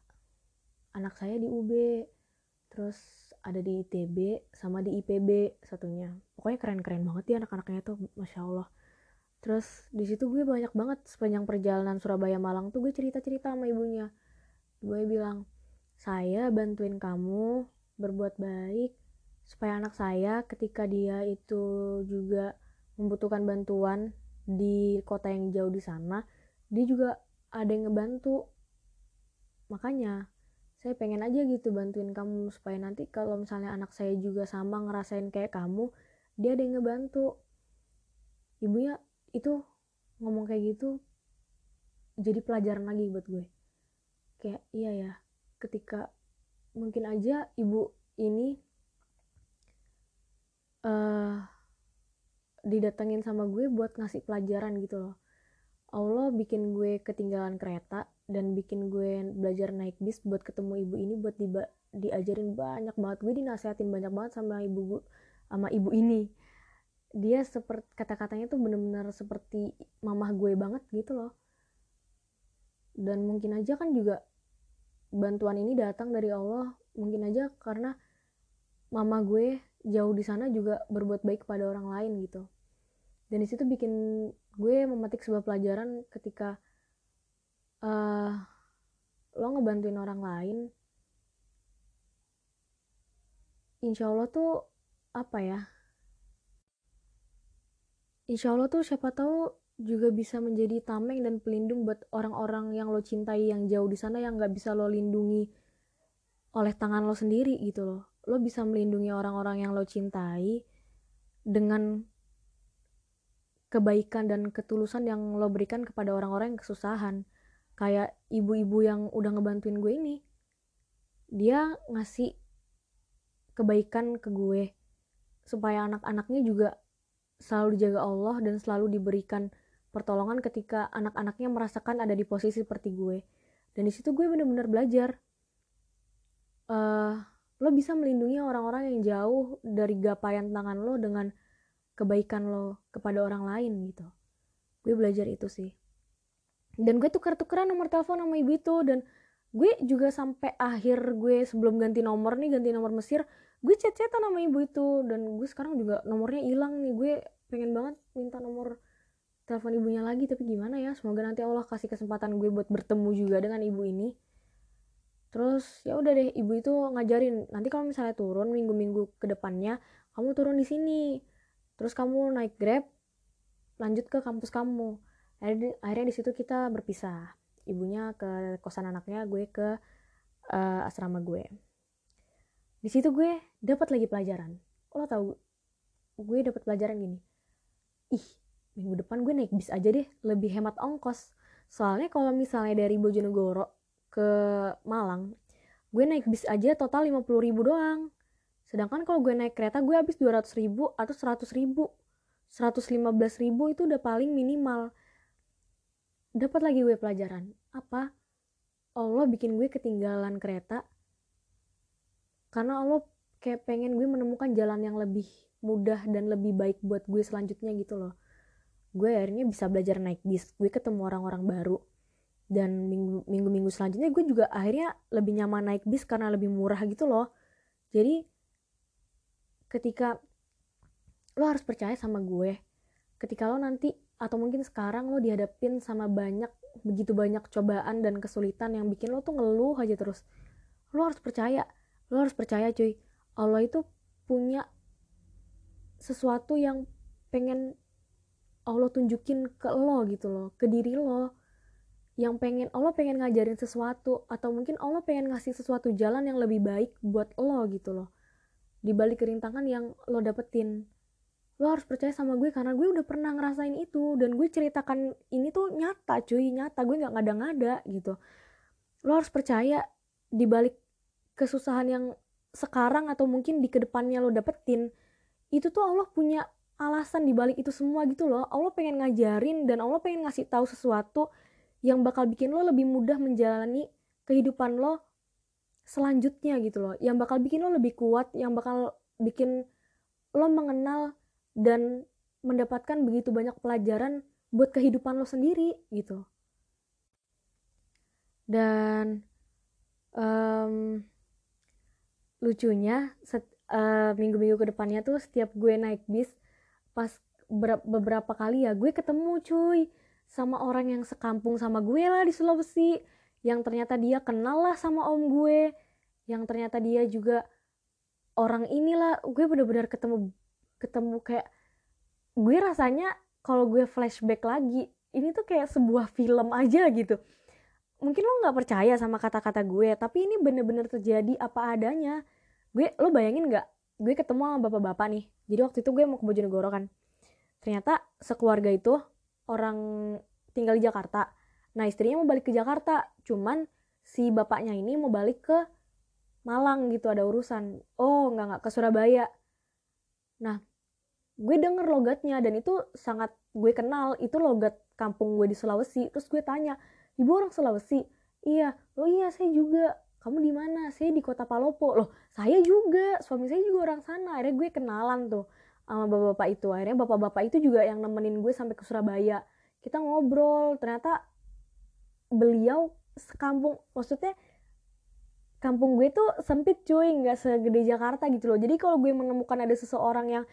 anak saya di UB terus ada di ITB sama di IPB satunya. Pokoknya keren-keren banget ya anak-anaknya tuh masya Allah. Terus di situ gue banyak banget sepanjang perjalanan Surabaya Malang tuh gue cerita-cerita sama ibunya. Gue bilang saya bantuin kamu berbuat baik supaya anak saya ketika dia itu juga membutuhkan bantuan di kota yang jauh di sana dia juga ada yang ngebantu. Makanya saya pengen aja gitu bantuin kamu supaya nanti kalau misalnya anak saya juga sama ngerasain kayak kamu dia ada yang ngebantu. Ibunya itu ngomong kayak gitu jadi pelajaran lagi buat gue. Kayak iya ya ketika mungkin aja ibu ini uh, didatengin sama gue buat ngasih pelajaran gitu loh. Allah bikin gue ketinggalan kereta dan bikin gue belajar naik bis buat ketemu ibu ini buat di diajarin banyak banget. Gue dinasehatin banyak banget sama ibu gue sama ibu ini. Dia seperti kata-katanya tuh bener-bener seperti mamah gue banget gitu loh. Dan mungkin aja kan juga bantuan ini datang dari Allah mungkin aja karena mama gue jauh di sana juga berbuat baik kepada orang lain gitu. Dan di situ bikin gue memetik sebuah pelajaran ketika uh, lo ngebantuin orang lain insya Allah tuh apa ya insya Allah tuh siapa tahu juga bisa menjadi tameng dan pelindung buat orang-orang yang lo cintai yang jauh di sana yang nggak bisa lo lindungi oleh tangan lo sendiri gitu loh lo bisa melindungi orang-orang yang lo cintai dengan kebaikan dan ketulusan yang lo berikan kepada orang-orang yang kesusahan. Kayak ibu-ibu yang udah ngebantuin gue ini dia ngasih kebaikan ke gue supaya anak-anaknya juga selalu dijaga Allah dan selalu diberikan pertolongan ketika anak-anaknya merasakan ada di posisi seperti gue. Dan di situ gue bener-bener belajar uh, lo bisa melindungi orang-orang yang jauh dari gapaian tangan lo dengan kebaikan lo kepada orang lain gitu. Gue belajar itu sih. Dan gue tuker-tukeran nomor telepon sama ibu itu dan gue juga sampai akhir gue sebelum ganti nomor nih ganti nomor Mesir gue chat-chatan sama ibu itu dan gue sekarang juga nomornya hilang nih. Gue pengen banget minta nomor telepon ibunya lagi tapi gimana ya? Semoga nanti Allah kasih kesempatan gue buat bertemu juga dengan ibu ini terus ya udah deh ibu itu ngajarin nanti kalau misalnya turun minggu-minggu ke depannya kamu turun di sini. Terus kamu naik grab lanjut ke kampus kamu. Akhirnya, akhirnya di situ kita berpisah. Ibunya ke kosan anaknya gue ke uh, asrama gue. Di situ gue dapat lagi pelajaran. Lo tau gue dapat pelajaran gini ih minggu depan gue naik bis aja deh lebih hemat ongkos. Soalnya kalau misalnya dari Bojonegoro ke Malang gue naik bis aja total 50 ribu doang. Sedangkan kalau gue naik kereta gue habis 200 ribu atau 100 ribu. 115 ribu itu udah paling minimal. Dapat lagi gue pelajaran. Apa? Allah bikin gue ketinggalan kereta. Karena Allah kayak pengen gue menemukan jalan yang lebih mudah dan lebih baik buat gue selanjutnya gitu loh. Gue akhirnya bisa belajar naik bis. Gue ketemu orang-orang baru dan minggu minggu selanjutnya gue juga akhirnya lebih nyaman naik bis karena lebih murah gitu loh. Jadi ketika lo harus percaya sama gue ketika lo nanti atau mungkin sekarang lo dihadapin sama banyak begitu banyak cobaan dan kesulitan yang bikin lo tuh ngeluh aja terus lo harus percaya lo harus percaya cuy Allah itu punya sesuatu yang pengen Allah tunjukin ke lo gitu loh ke diri lo yang pengen Allah pengen ngajarin sesuatu atau mungkin Allah pengen ngasih sesuatu jalan yang lebih baik buat lo gitu loh. Di balik kerintangan yang lo dapetin. Lo harus percaya sama gue karena gue udah pernah ngerasain itu dan gue ceritakan ini tuh nyata cuy nyata. Gue nggak ngada-ngada gitu. Lo harus percaya di balik kesusahan yang sekarang atau mungkin di ke depannya lo dapetin itu tuh Allah punya alasan di balik itu semua gitu loh. Allah pengen ngajarin dan Allah pengen ngasih tahu sesuatu yang bakal bikin lo lebih mudah menjalani kehidupan lo selanjutnya gitu loh. Yang bakal bikin lo lebih kuat yang bakal bikin lo mengenal dan mendapatkan begitu banyak pelajaran buat kehidupan lo sendiri gitu. Dan um, lucunya set, uh, minggu-minggu ke depannya tuh setiap gue naik bis pas beberapa kali ya gue ketemu cuy sama orang yang sekampung sama gue lah di Sulawesi. Yang ternyata dia kenal lah sama om gue. Yang ternyata dia juga orang inilah gue bener-bener ketemu ketemu kayak gue rasanya kalau gue flashback lagi ini tuh kayak sebuah film aja gitu. Mungkin lo nggak percaya sama kata-kata gue tapi ini bener-bener terjadi apa adanya. Gue lo bayangin nggak? Gue ketemu sama bapak-bapak nih. Jadi waktu itu gue mau ke Bojonegoro kan. Ternyata sekeluarga itu orang tinggal di Jakarta. Nah istrinya mau balik ke Jakarta cuman si bapaknya ini mau balik ke Malang gitu ada urusan. Oh nggak nggak ke Surabaya. Nah gue denger logatnya dan itu sangat gue kenal. Itu logat kampung gue di Sulawesi. Terus gue tanya ibu orang Sulawesi? Iya. Oh iya saya juga. Kamu di mana? Saya di kota Palopo. Loh saya juga. Suami saya juga orang sana. Akhirnya gue kenalan tuh sama bapak-bapak itu. Akhirnya bapak-bapak itu juga yang nemenin gue sampai ke Surabaya. Kita ngobrol ternyata beliau sekampung maksudnya kampung gue tuh sempit cuy. Nggak segede Jakarta gitu loh. Jadi kalau gue menemukan ada seseorang yang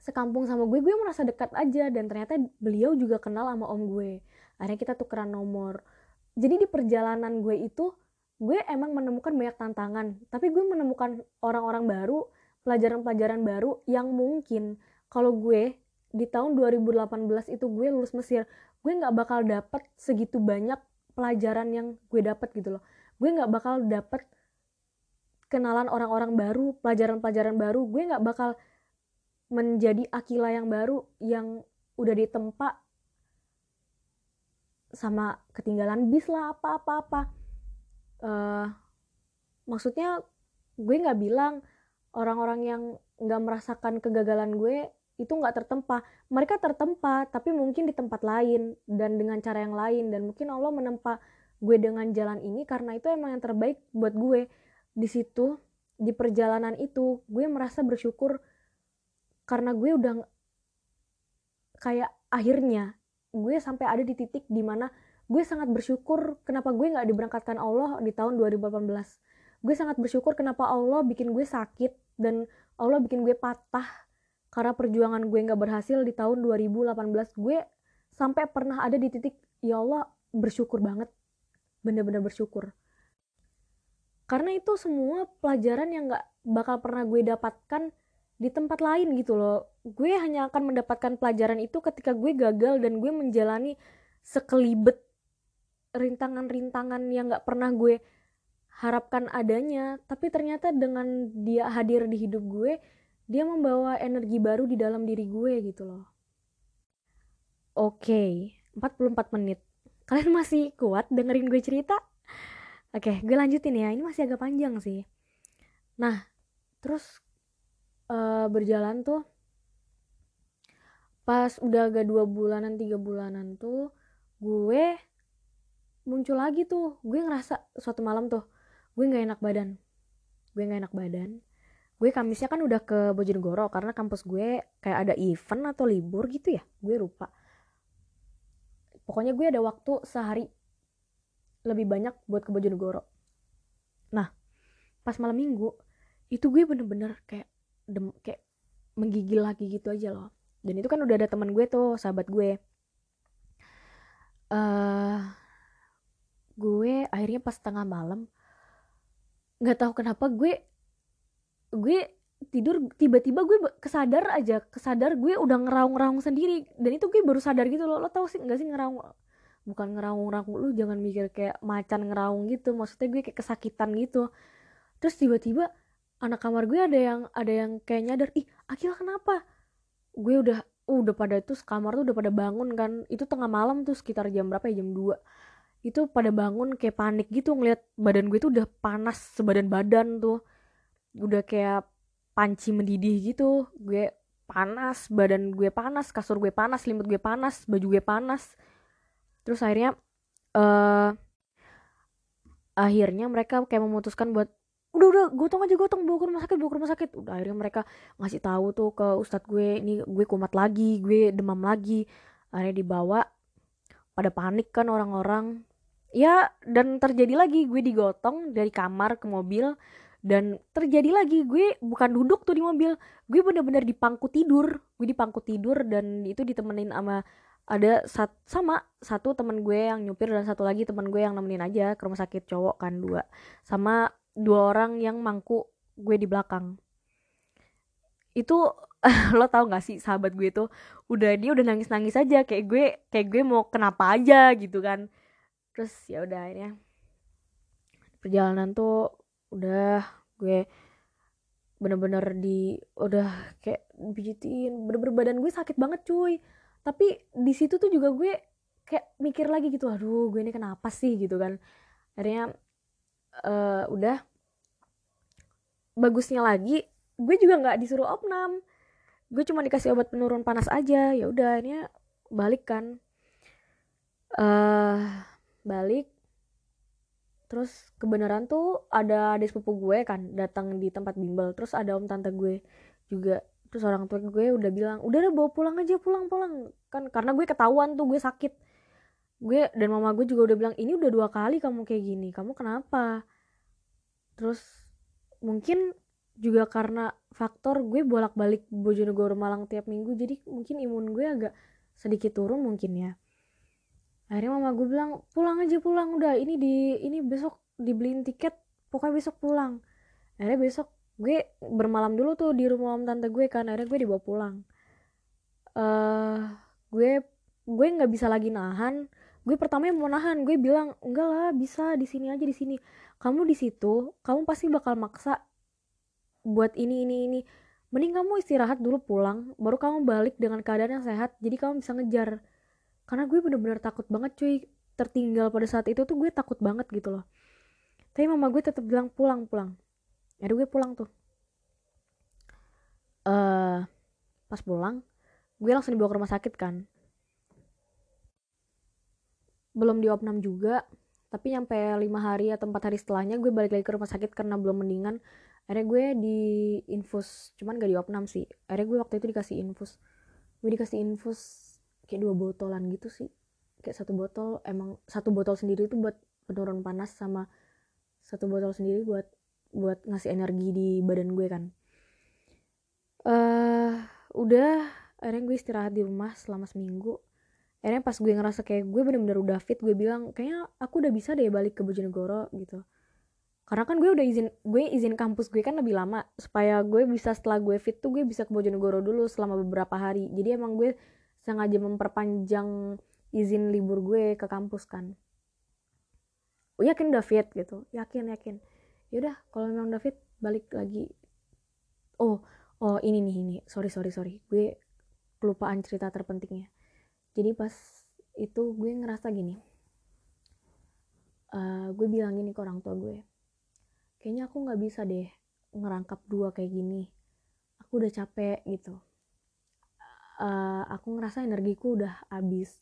sekampung sama gue gue merasa dekat aja. Dan ternyata beliau juga kenal sama om gue. Akhirnya kita tukeran nomor. Jadi di perjalanan gue itu gue emang menemukan banyak tantangan. Tapi gue menemukan orang-orang baru pelajaran-pelajaran baru yang mungkin kalau gue di tahun 2018 itu gue lulus Mesir gue nggak bakal dapet segitu banyak pelajaran yang gue dapet gitu loh. Gue nggak bakal dapet kenalan orang-orang baru pelajaran-pelajaran baru. Gue nggak bakal menjadi Akila yang baru yang udah ditempa sama ketinggalan bis lah apa apa apa uh, maksudnya gue nggak bilang orang-orang yang nggak merasakan kegagalan gue itu nggak tertempa. Mereka tertempa tapi mungkin di tempat lain dan dengan cara yang lain. Dan mungkin Allah menempa gue dengan jalan ini karena itu emang yang terbaik buat gue. Di situ di perjalanan itu gue merasa bersyukur karena gue udah kayak akhirnya gue sampai ada di titik di mana gue sangat bersyukur kenapa gue nggak diberangkatkan Allah di tahun 2018 gue sangat bersyukur kenapa Allah bikin gue sakit dan Allah bikin gue patah karena perjuangan gue nggak berhasil di tahun 2018 gue sampai pernah ada di titik ya Allah bersyukur banget. Bener-bener bersyukur. Karena itu semua pelajaran yang nggak bakal pernah gue dapatkan di tempat lain gitu loh. Gue hanya akan mendapatkan pelajaran itu ketika gue gagal dan gue menjalani sekelibet rintangan-rintangan yang gak pernah gue harapkan adanya tapi ternyata dengan dia hadir di hidup gue dia membawa energi baru di dalam diri gue gitu loh. Oke okay, 44 menit. Kalian masih kuat dengerin gue cerita? Oke gue lanjutin ya. Ini masih agak panjang sih. Nah terus uh, berjalan tuh pas udah agak dua bulanan tiga bulanan tuh gue muncul lagi tuh. Gue ngerasa suatu malam tuh gue nggak enak badan. Gue nggak enak badan. Gue kamisnya kan udah ke Bojonegoro karena kampus gue kayak ada event atau libur gitu ya. Gue lupa. Pokoknya gue ada waktu sehari lebih banyak buat ke Bojonegoro. Nah pas malam minggu itu gue bener-bener kayak dem kayak menggigil lagi gitu aja loh. Dan itu kan udah ada teman gue tuh sahabat gue. Uh, gue akhirnya pas tengah malam nggak tahu kenapa gue gue tidur tiba-tiba gue kesadar aja kesadar gue udah ngeraung-ngeraung sendiri. Dan itu gue baru sadar gitu loh lo tau sih nggak sih ngeraung bukan ngeraung-ngeraung lu jangan mikir kayak macan ngeraung gitu maksudnya gue kayak kesakitan gitu. Terus tiba-tiba anak kamar gue ada yang ada yang kayak nyadar ih Akila kenapa? Gue udah udah pada itu kamar tuh udah pada bangun kan itu tengah malam tuh sekitar jam berapa ya? Jam 2 itu pada bangun kayak panik gitu ngeliat badan gue tuh udah panas sebadan badan tuh. Udah kayak panci mendidih gitu. Gue panas badan gue panas kasur gue panas selimut gue panas baju gue panas. Terus akhirnya uh, akhirnya mereka kayak memutuskan buat udah udah gotong aja gotong bawa ke rumah sakit bawa ke rumah sakit. Udah akhirnya mereka ngasih tahu tuh ke ustadz gue ini gue kumat lagi gue demam lagi. Akhirnya dibawa pada panik kan orang-orang ya dan terjadi lagi gue digotong dari kamar ke mobil dan terjadi lagi gue bukan duduk tuh di mobil gue bener-bener di pangku tidur gue di pangku tidur dan itu ditemenin sama ada sat, sama satu teman gue yang nyupir dan satu lagi teman gue yang nemenin aja ke rumah sakit cowok kan dua. Sama dua orang yang mangku gue di belakang. Itu lo tau gak sih sahabat gue itu udah dia udah nangis nangis aja kayak gue kayak gue mau kenapa aja gitu kan terus ya udah akhirnya perjalanan tuh udah gue bener-bener di udah kayak pijitin bener-bener badan gue sakit banget cuy. Tapi di situ tuh juga gue kayak mikir lagi gitu aduh gue ini kenapa sih? gitu kan. Akhirnya uh, udah bagusnya lagi gue juga nggak disuruh opnam. Gue cuma dikasih obat penurun panas aja. Ya udah akhirnya balik kan. Uh, balik. Terus kebenaran tuh ada adik sepupu gue kan datang di tempat bimbel. Terus ada om tante gue juga. Terus orang tua gue udah bilang udah deh bawa pulang aja pulang pulang. Kan karena gue ketahuan tuh gue sakit. Gue dan mama gue juga udah bilang ini udah dua kali kamu kayak gini kamu kenapa? Terus mungkin juga karena faktor gue bolak-balik Bojonegoro Malang tiap minggu jadi mungkin imun gue agak sedikit turun mungkin ya akhirnya mama gue bilang pulang aja pulang udah ini di ini besok dibeliin tiket pokoknya besok pulang. Akhirnya besok gue bermalam dulu tuh di rumah om tante gue kan akhirnya gue dibawa pulang. Uh, gue gue nggak bisa lagi nahan. Gue pertama mau nahan gue bilang enggak lah bisa di sini aja di sini. Kamu di situ kamu pasti bakal maksa buat ini ini ini. Mending kamu istirahat dulu pulang baru kamu balik dengan keadaan yang sehat jadi kamu bisa ngejar karena gue bener-bener takut banget cuy. Tertinggal pada saat itu tuh gue takut banget gitu loh. Tapi mama gue tetap bilang pulang pulang. Ada gue pulang tuh. Uh, pas pulang gue langsung dibawa ke rumah sakit kan. Belum diopnam juga tapi nyampe lima hari atau empat hari setelahnya gue balik lagi ke rumah sakit karena belum mendingan. Akhirnya gue di infus cuman gak diopnam sih. Akhirnya gue waktu itu dikasih infus. Gue dikasih infus kayak dua botolan gitu sih. Kayak satu botol emang satu botol sendiri itu buat penurun panas sama satu botol sendiri buat buat ngasih energi di badan gue kan. Uh, udah akhirnya gue istirahat di rumah selama seminggu. Akhirnya pas gue ngerasa kayak gue bener-bener udah fit gue bilang kayaknya aku udah bisa deh balik ke Bojonegoro gitu. Karena kan gue udah izin gue izin kampus gue kan lebih lama. Supaya gue bisa setelah gue fit tuh gue bisa ke Bojonegoro dulu selama beberapa hari. Jadi emang gue sengaja memperpanjang izin libur gue ke kampus kan. Yakin udah fit gitu yakin yakin. Yaudah kalau memang David balik lagi. Oh oh ini nih ini. Sorry sorry sorry. Gue kelupaan cerita terpentingnya. Jadi pas itu gue ngerasa gini. Uh, gue bilang gini ke orang tua gue. Kayaknya aku nggak bisa deh ngerangkap dua kayak gini. Aku udah capek gitu uh, aku ngerasa energiku udah habis.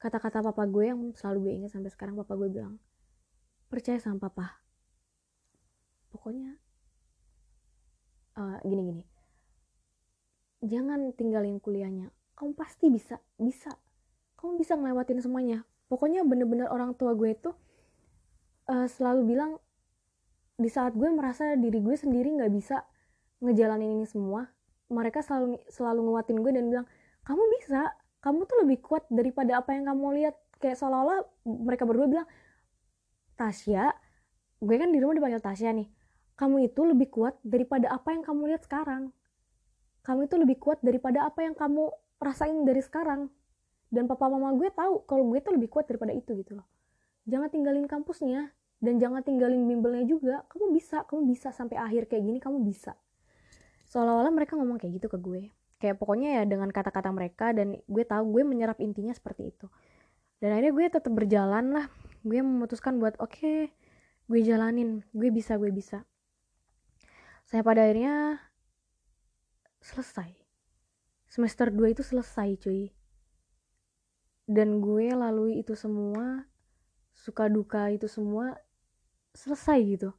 Kata-kata papa gue yang selalu gue ingat sampai sekarang papa gue bilang percaya sama papa. Pokoknya uh, gini gini. Jangan tinggalin kuliahnya. Kamu pasti bisa bisa. Kamu bisa ngelewatin semuanya. Pokoknya bener-bener orang tua gue itu uh, selalu bilang di saat gue merasa diri gue sendiri nggak bisa ngejalanin ini semua mereka selalu selalu nguatin gue dan bilang kamu bisa kamu tuh lebih kuat daripada apa yang kamu lihat. Kayak seolah-olah mereka berdua bilang Tasya gue kan di rumah dipanggil Tasya nih. Kamu itu lebih kuat daripada apa yang kamu lihat sekarang. Kamu itu lebih kuat daripada apa yang kamu rasain dari sekarang. Dan papa mama gue tahu kalau gue tuh lebih kuat daripada itu gitu loh. Jangan tinggalin kampusnya dan jangan tinggalin bimbelnya juga. Kamu bisa kamu bisa sampai akhir kayak gini kamu bisa seolah-olah mereka ngomong kayak gitu ke gue. Kayak pokoknya ya dengan kata-kata mereka dan gue tahu gue menyerap intinya seperti itu. Dan akhirnya gue tetap berjalan lah. Gue memutuskan buat oke okay, gue jalanin. Gue bisa gue bisa. Saya pada akhirnya selesai. Semester 2 itu selesai cuy. Dan gue lalui itu semua suka duka itu semua selesai gitu.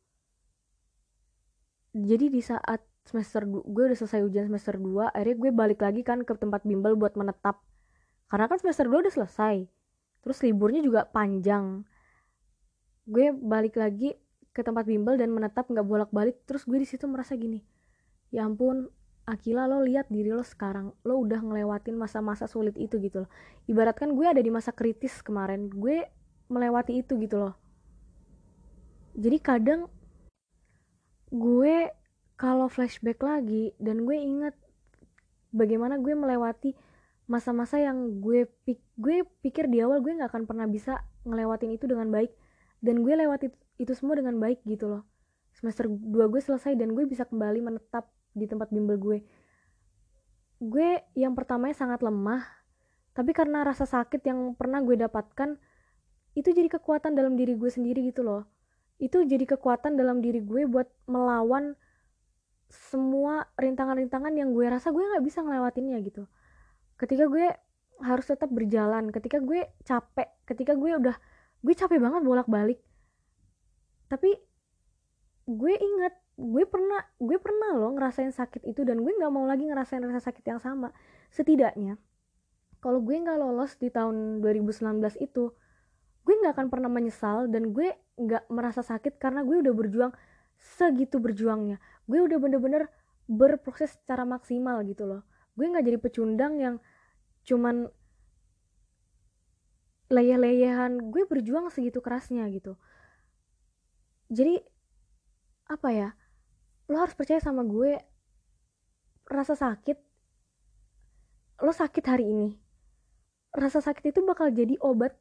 Jadi di saat semester gue udah selesai ujian semester 2 akhirnya gue balik lagi kan ke tempat bimbel buat menetap. Karena kan semester 2 udah selesai terus liburnya juga panjang. Gue balik lagi ke tempat bimbel dan menetap nggak bolak-balik. Terus gue di situ merasa gini ya ampun Akila lo lihat diri lo sekarang. Lo udah ngelewatin masa-masa sulit itu gitu loh. Ibaratkan gue ada di masa kritis kemarin gue melewati itu gitu loh. Jadi kadang gue kalau flashback lagi dan gue inget bagaimana gue melewati masa-masa yang gue pik gue pikir di awal gue nggak akan pernah bisa ngelewatin itu dengan baik dan gue lewati itu semua dengan baik gitu loh. Semester 2 gue selesai dan gue bisa kembali menetap di tempat bimbel gue. Gue yang pertamanya sangat lemah tapi karena rasa sakit yang pernah gue dapatkan itu jadi kekuatan dalam diri gue sendiri gitu loh. Itu jadi kekuatan dalam diri gue buat melawan semua rintangan-rintangan yang gue rasa gue nggak bisa ngelewatinnya gitu. Ketika gue harus tetap berjalan ketika gue capek ketika gue udah gue capek banget bolak-balik. Tapi gue ingat gue pernah gue pernah loh ngerasain sakit itu dan gue nggak mau lagi ngerasain rasa sakit yang sama. Setidaknya kalau gue nggak lolos di tahun 2019 itu gue nggak akan pernah menyesal dan gue nggak merasa sakit karena gue udah berjuang segitu berjuangnya gue udah bener-bener berproses secara maksimal gitu loh. Gue nggak jadi pecundang yang cuman leyeh-leyehan. Gue berjuang segitu kerasnya gitu. Jadi apa ya? Lo harus percaya sama gue. Rasa sakit. Lo sakit hari ini. Rasa sakit itu bakal jadi obat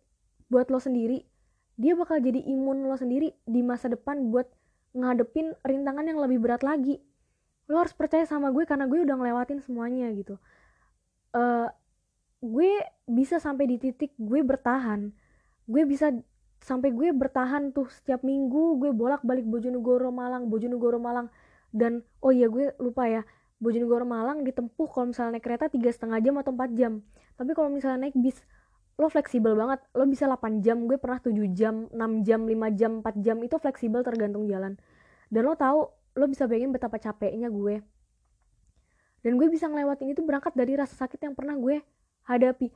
buat lo sendiri. Dia bakal jadi imun lo sendiri di masa depan buat ngadepin rintangan yang lebih berat lagi. Lo harus percaya sama gue karena gue udah ngelewatin semuanya gitu. Uh, gue bisa sampai di titik gue bertahan. Gue bisa sampai gue bertahan tuh setiap minggu gue bolak balik Bojonegoro Malang Bojonegoro Malang. Dan oh iya gue lupa ya Bojonegoro Malang ditempuh kalau misalnya naik kereta tiga setengah jam atau 4 jam. Tapi kalau misalnya naik bis lo fleksibel banget. Lo bisa 8 jam gue pernah 7 jam 6 jam 5 jam 4 jam itu fleksibel tergantung jalan. Dan lo tahu lo bisa bayangin betapa capeknya gue. Dan gue bisa ngelewatin itu berangkat dari rasa sakit yang pernah gue hadapi.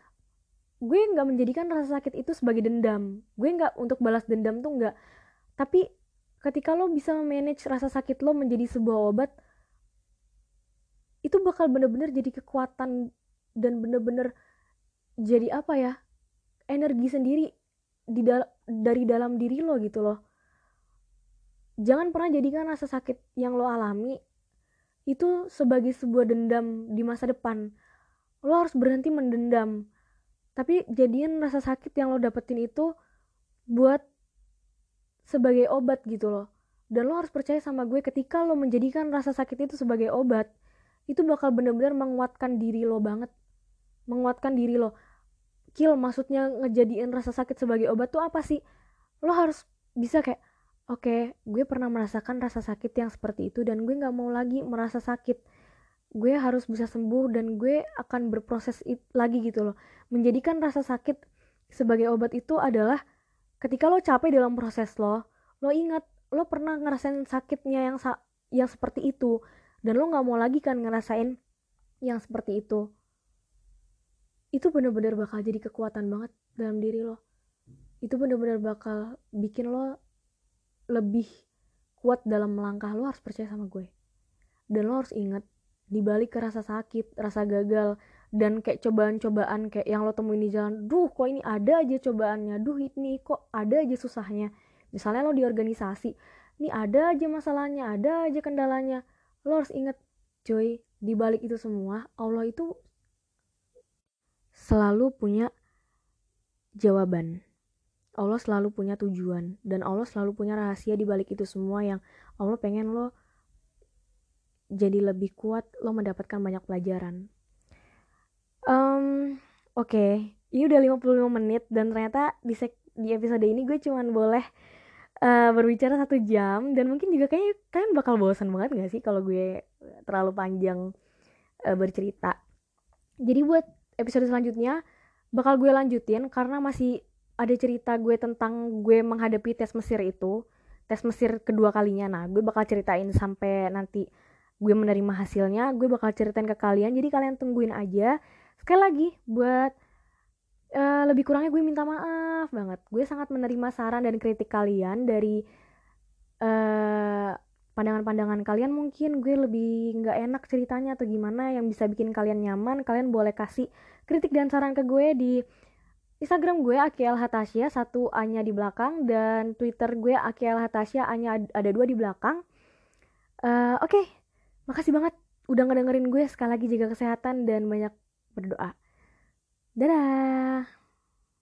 Gue nggak menjadikan rasa sakit itu sebagai dendam. Gue nggak untuk balas dendam tuh nggak. Tapi ketika lo bisa manage rasa sakit lo menjadi sebuah obat itu bakal bener-bener jadi kekuatan dan bener-bener jadi apa ya energi sendiri di dal dari dalam diri lo gitu loh. Jangan pernah jadikan rasa sakit yang lo alami itu sebagai sebuah dendam di masa depan. Lo harus berhenti mendendam tapi jadian rasa sakit yang lo dapetin itu buat sebagai obat gitu loh. Dan lo harus percaya sama gue ketika lo menjadikan rasa sakit itu sebagai obat itu bakal bener-bener menguatkan diri lo banget. Menguatkan diri lo kill maksudnya ngejadiin rasa sakit sebagai obat tuh apa sih? Lo harus bisa kayak oke okay, gue pernah merasakan rasa sakit yang seperti itu dan gue nggak mau lagi merasa sakit. Gue harus bisa sembuh dan gue akan berproses lagi gitu loh. Menjadikan rasa sakit sebagai obat itu adalah ketika lo capek dalam proses lo lo ingat lo pernah ngerasain sakitnya yang sa yang seperti itu dan lo nggak mau lagi kan ngerasain yang seperti itu itu bener-bener bakal jadi kekuatan banget dalam diri lo. Itu bener-bener bakal bikin lo lebih kuat dalam melangkah lo harus percaya sama gue. Dan lo harus ingat dibalik ke rasa sakit rasa gagal dan kayak cobaan-cobaan kayak yang lo temuin di jalan duh kok ini ada aja cobaannya? Duh ini kok ada aja susahnya? Misalnya lo di organisasi nih ada aja masalahnya ada aja kendalanya. Lo harus inget cuy di balik itu semua Allah itu selalu punya jawaban Allah selalu punya tujuan dan Allah selalu punya rahasia di balik itu semua yang Allah pengen lo jadi lebih kuat lo mendapatkan banyak pelajaran um, oke okay. ini udah 55 menit dan ternyata di, di episode ini gue cuman boleh uh, berbicara satu jam dan mungkin juga kayaknya kalian bakal bosan banget gak sih kalau gue terlalu panjang uh, bercerita jadi buat episode selanjutnya bakal gue lanjutin karena masih ada cerita gue tentang gue menghadapi tes Mesir itu tes Mesir kedua kalinya. Nah gue bakal ceritain sampai nanti gue menerima hasilnya gue bakal ceritain ke kalian. Jadi kalian tungguin aja. Sekali lagi buat uh, lebih kurangnya gue minta maaf banget. Gue sangat menerima saran dan kritik kalian dari eh, pandangan-pandangan kalian mungkin gue lebih nggak enak ceritanya atau gimana yang bisa bikin kalian nyaman kalian boleh kasih kritik dan saran ke gue di Instagram gue Akiel Hatasya satu A nya di belakang dan Twitter gue Akiel Hatasya A nya ada dua di belakang uh, oke okay. makasih banget udah ngedengerin gue sekali lagi jaga kesehatan dan banyak berdoa Dadah!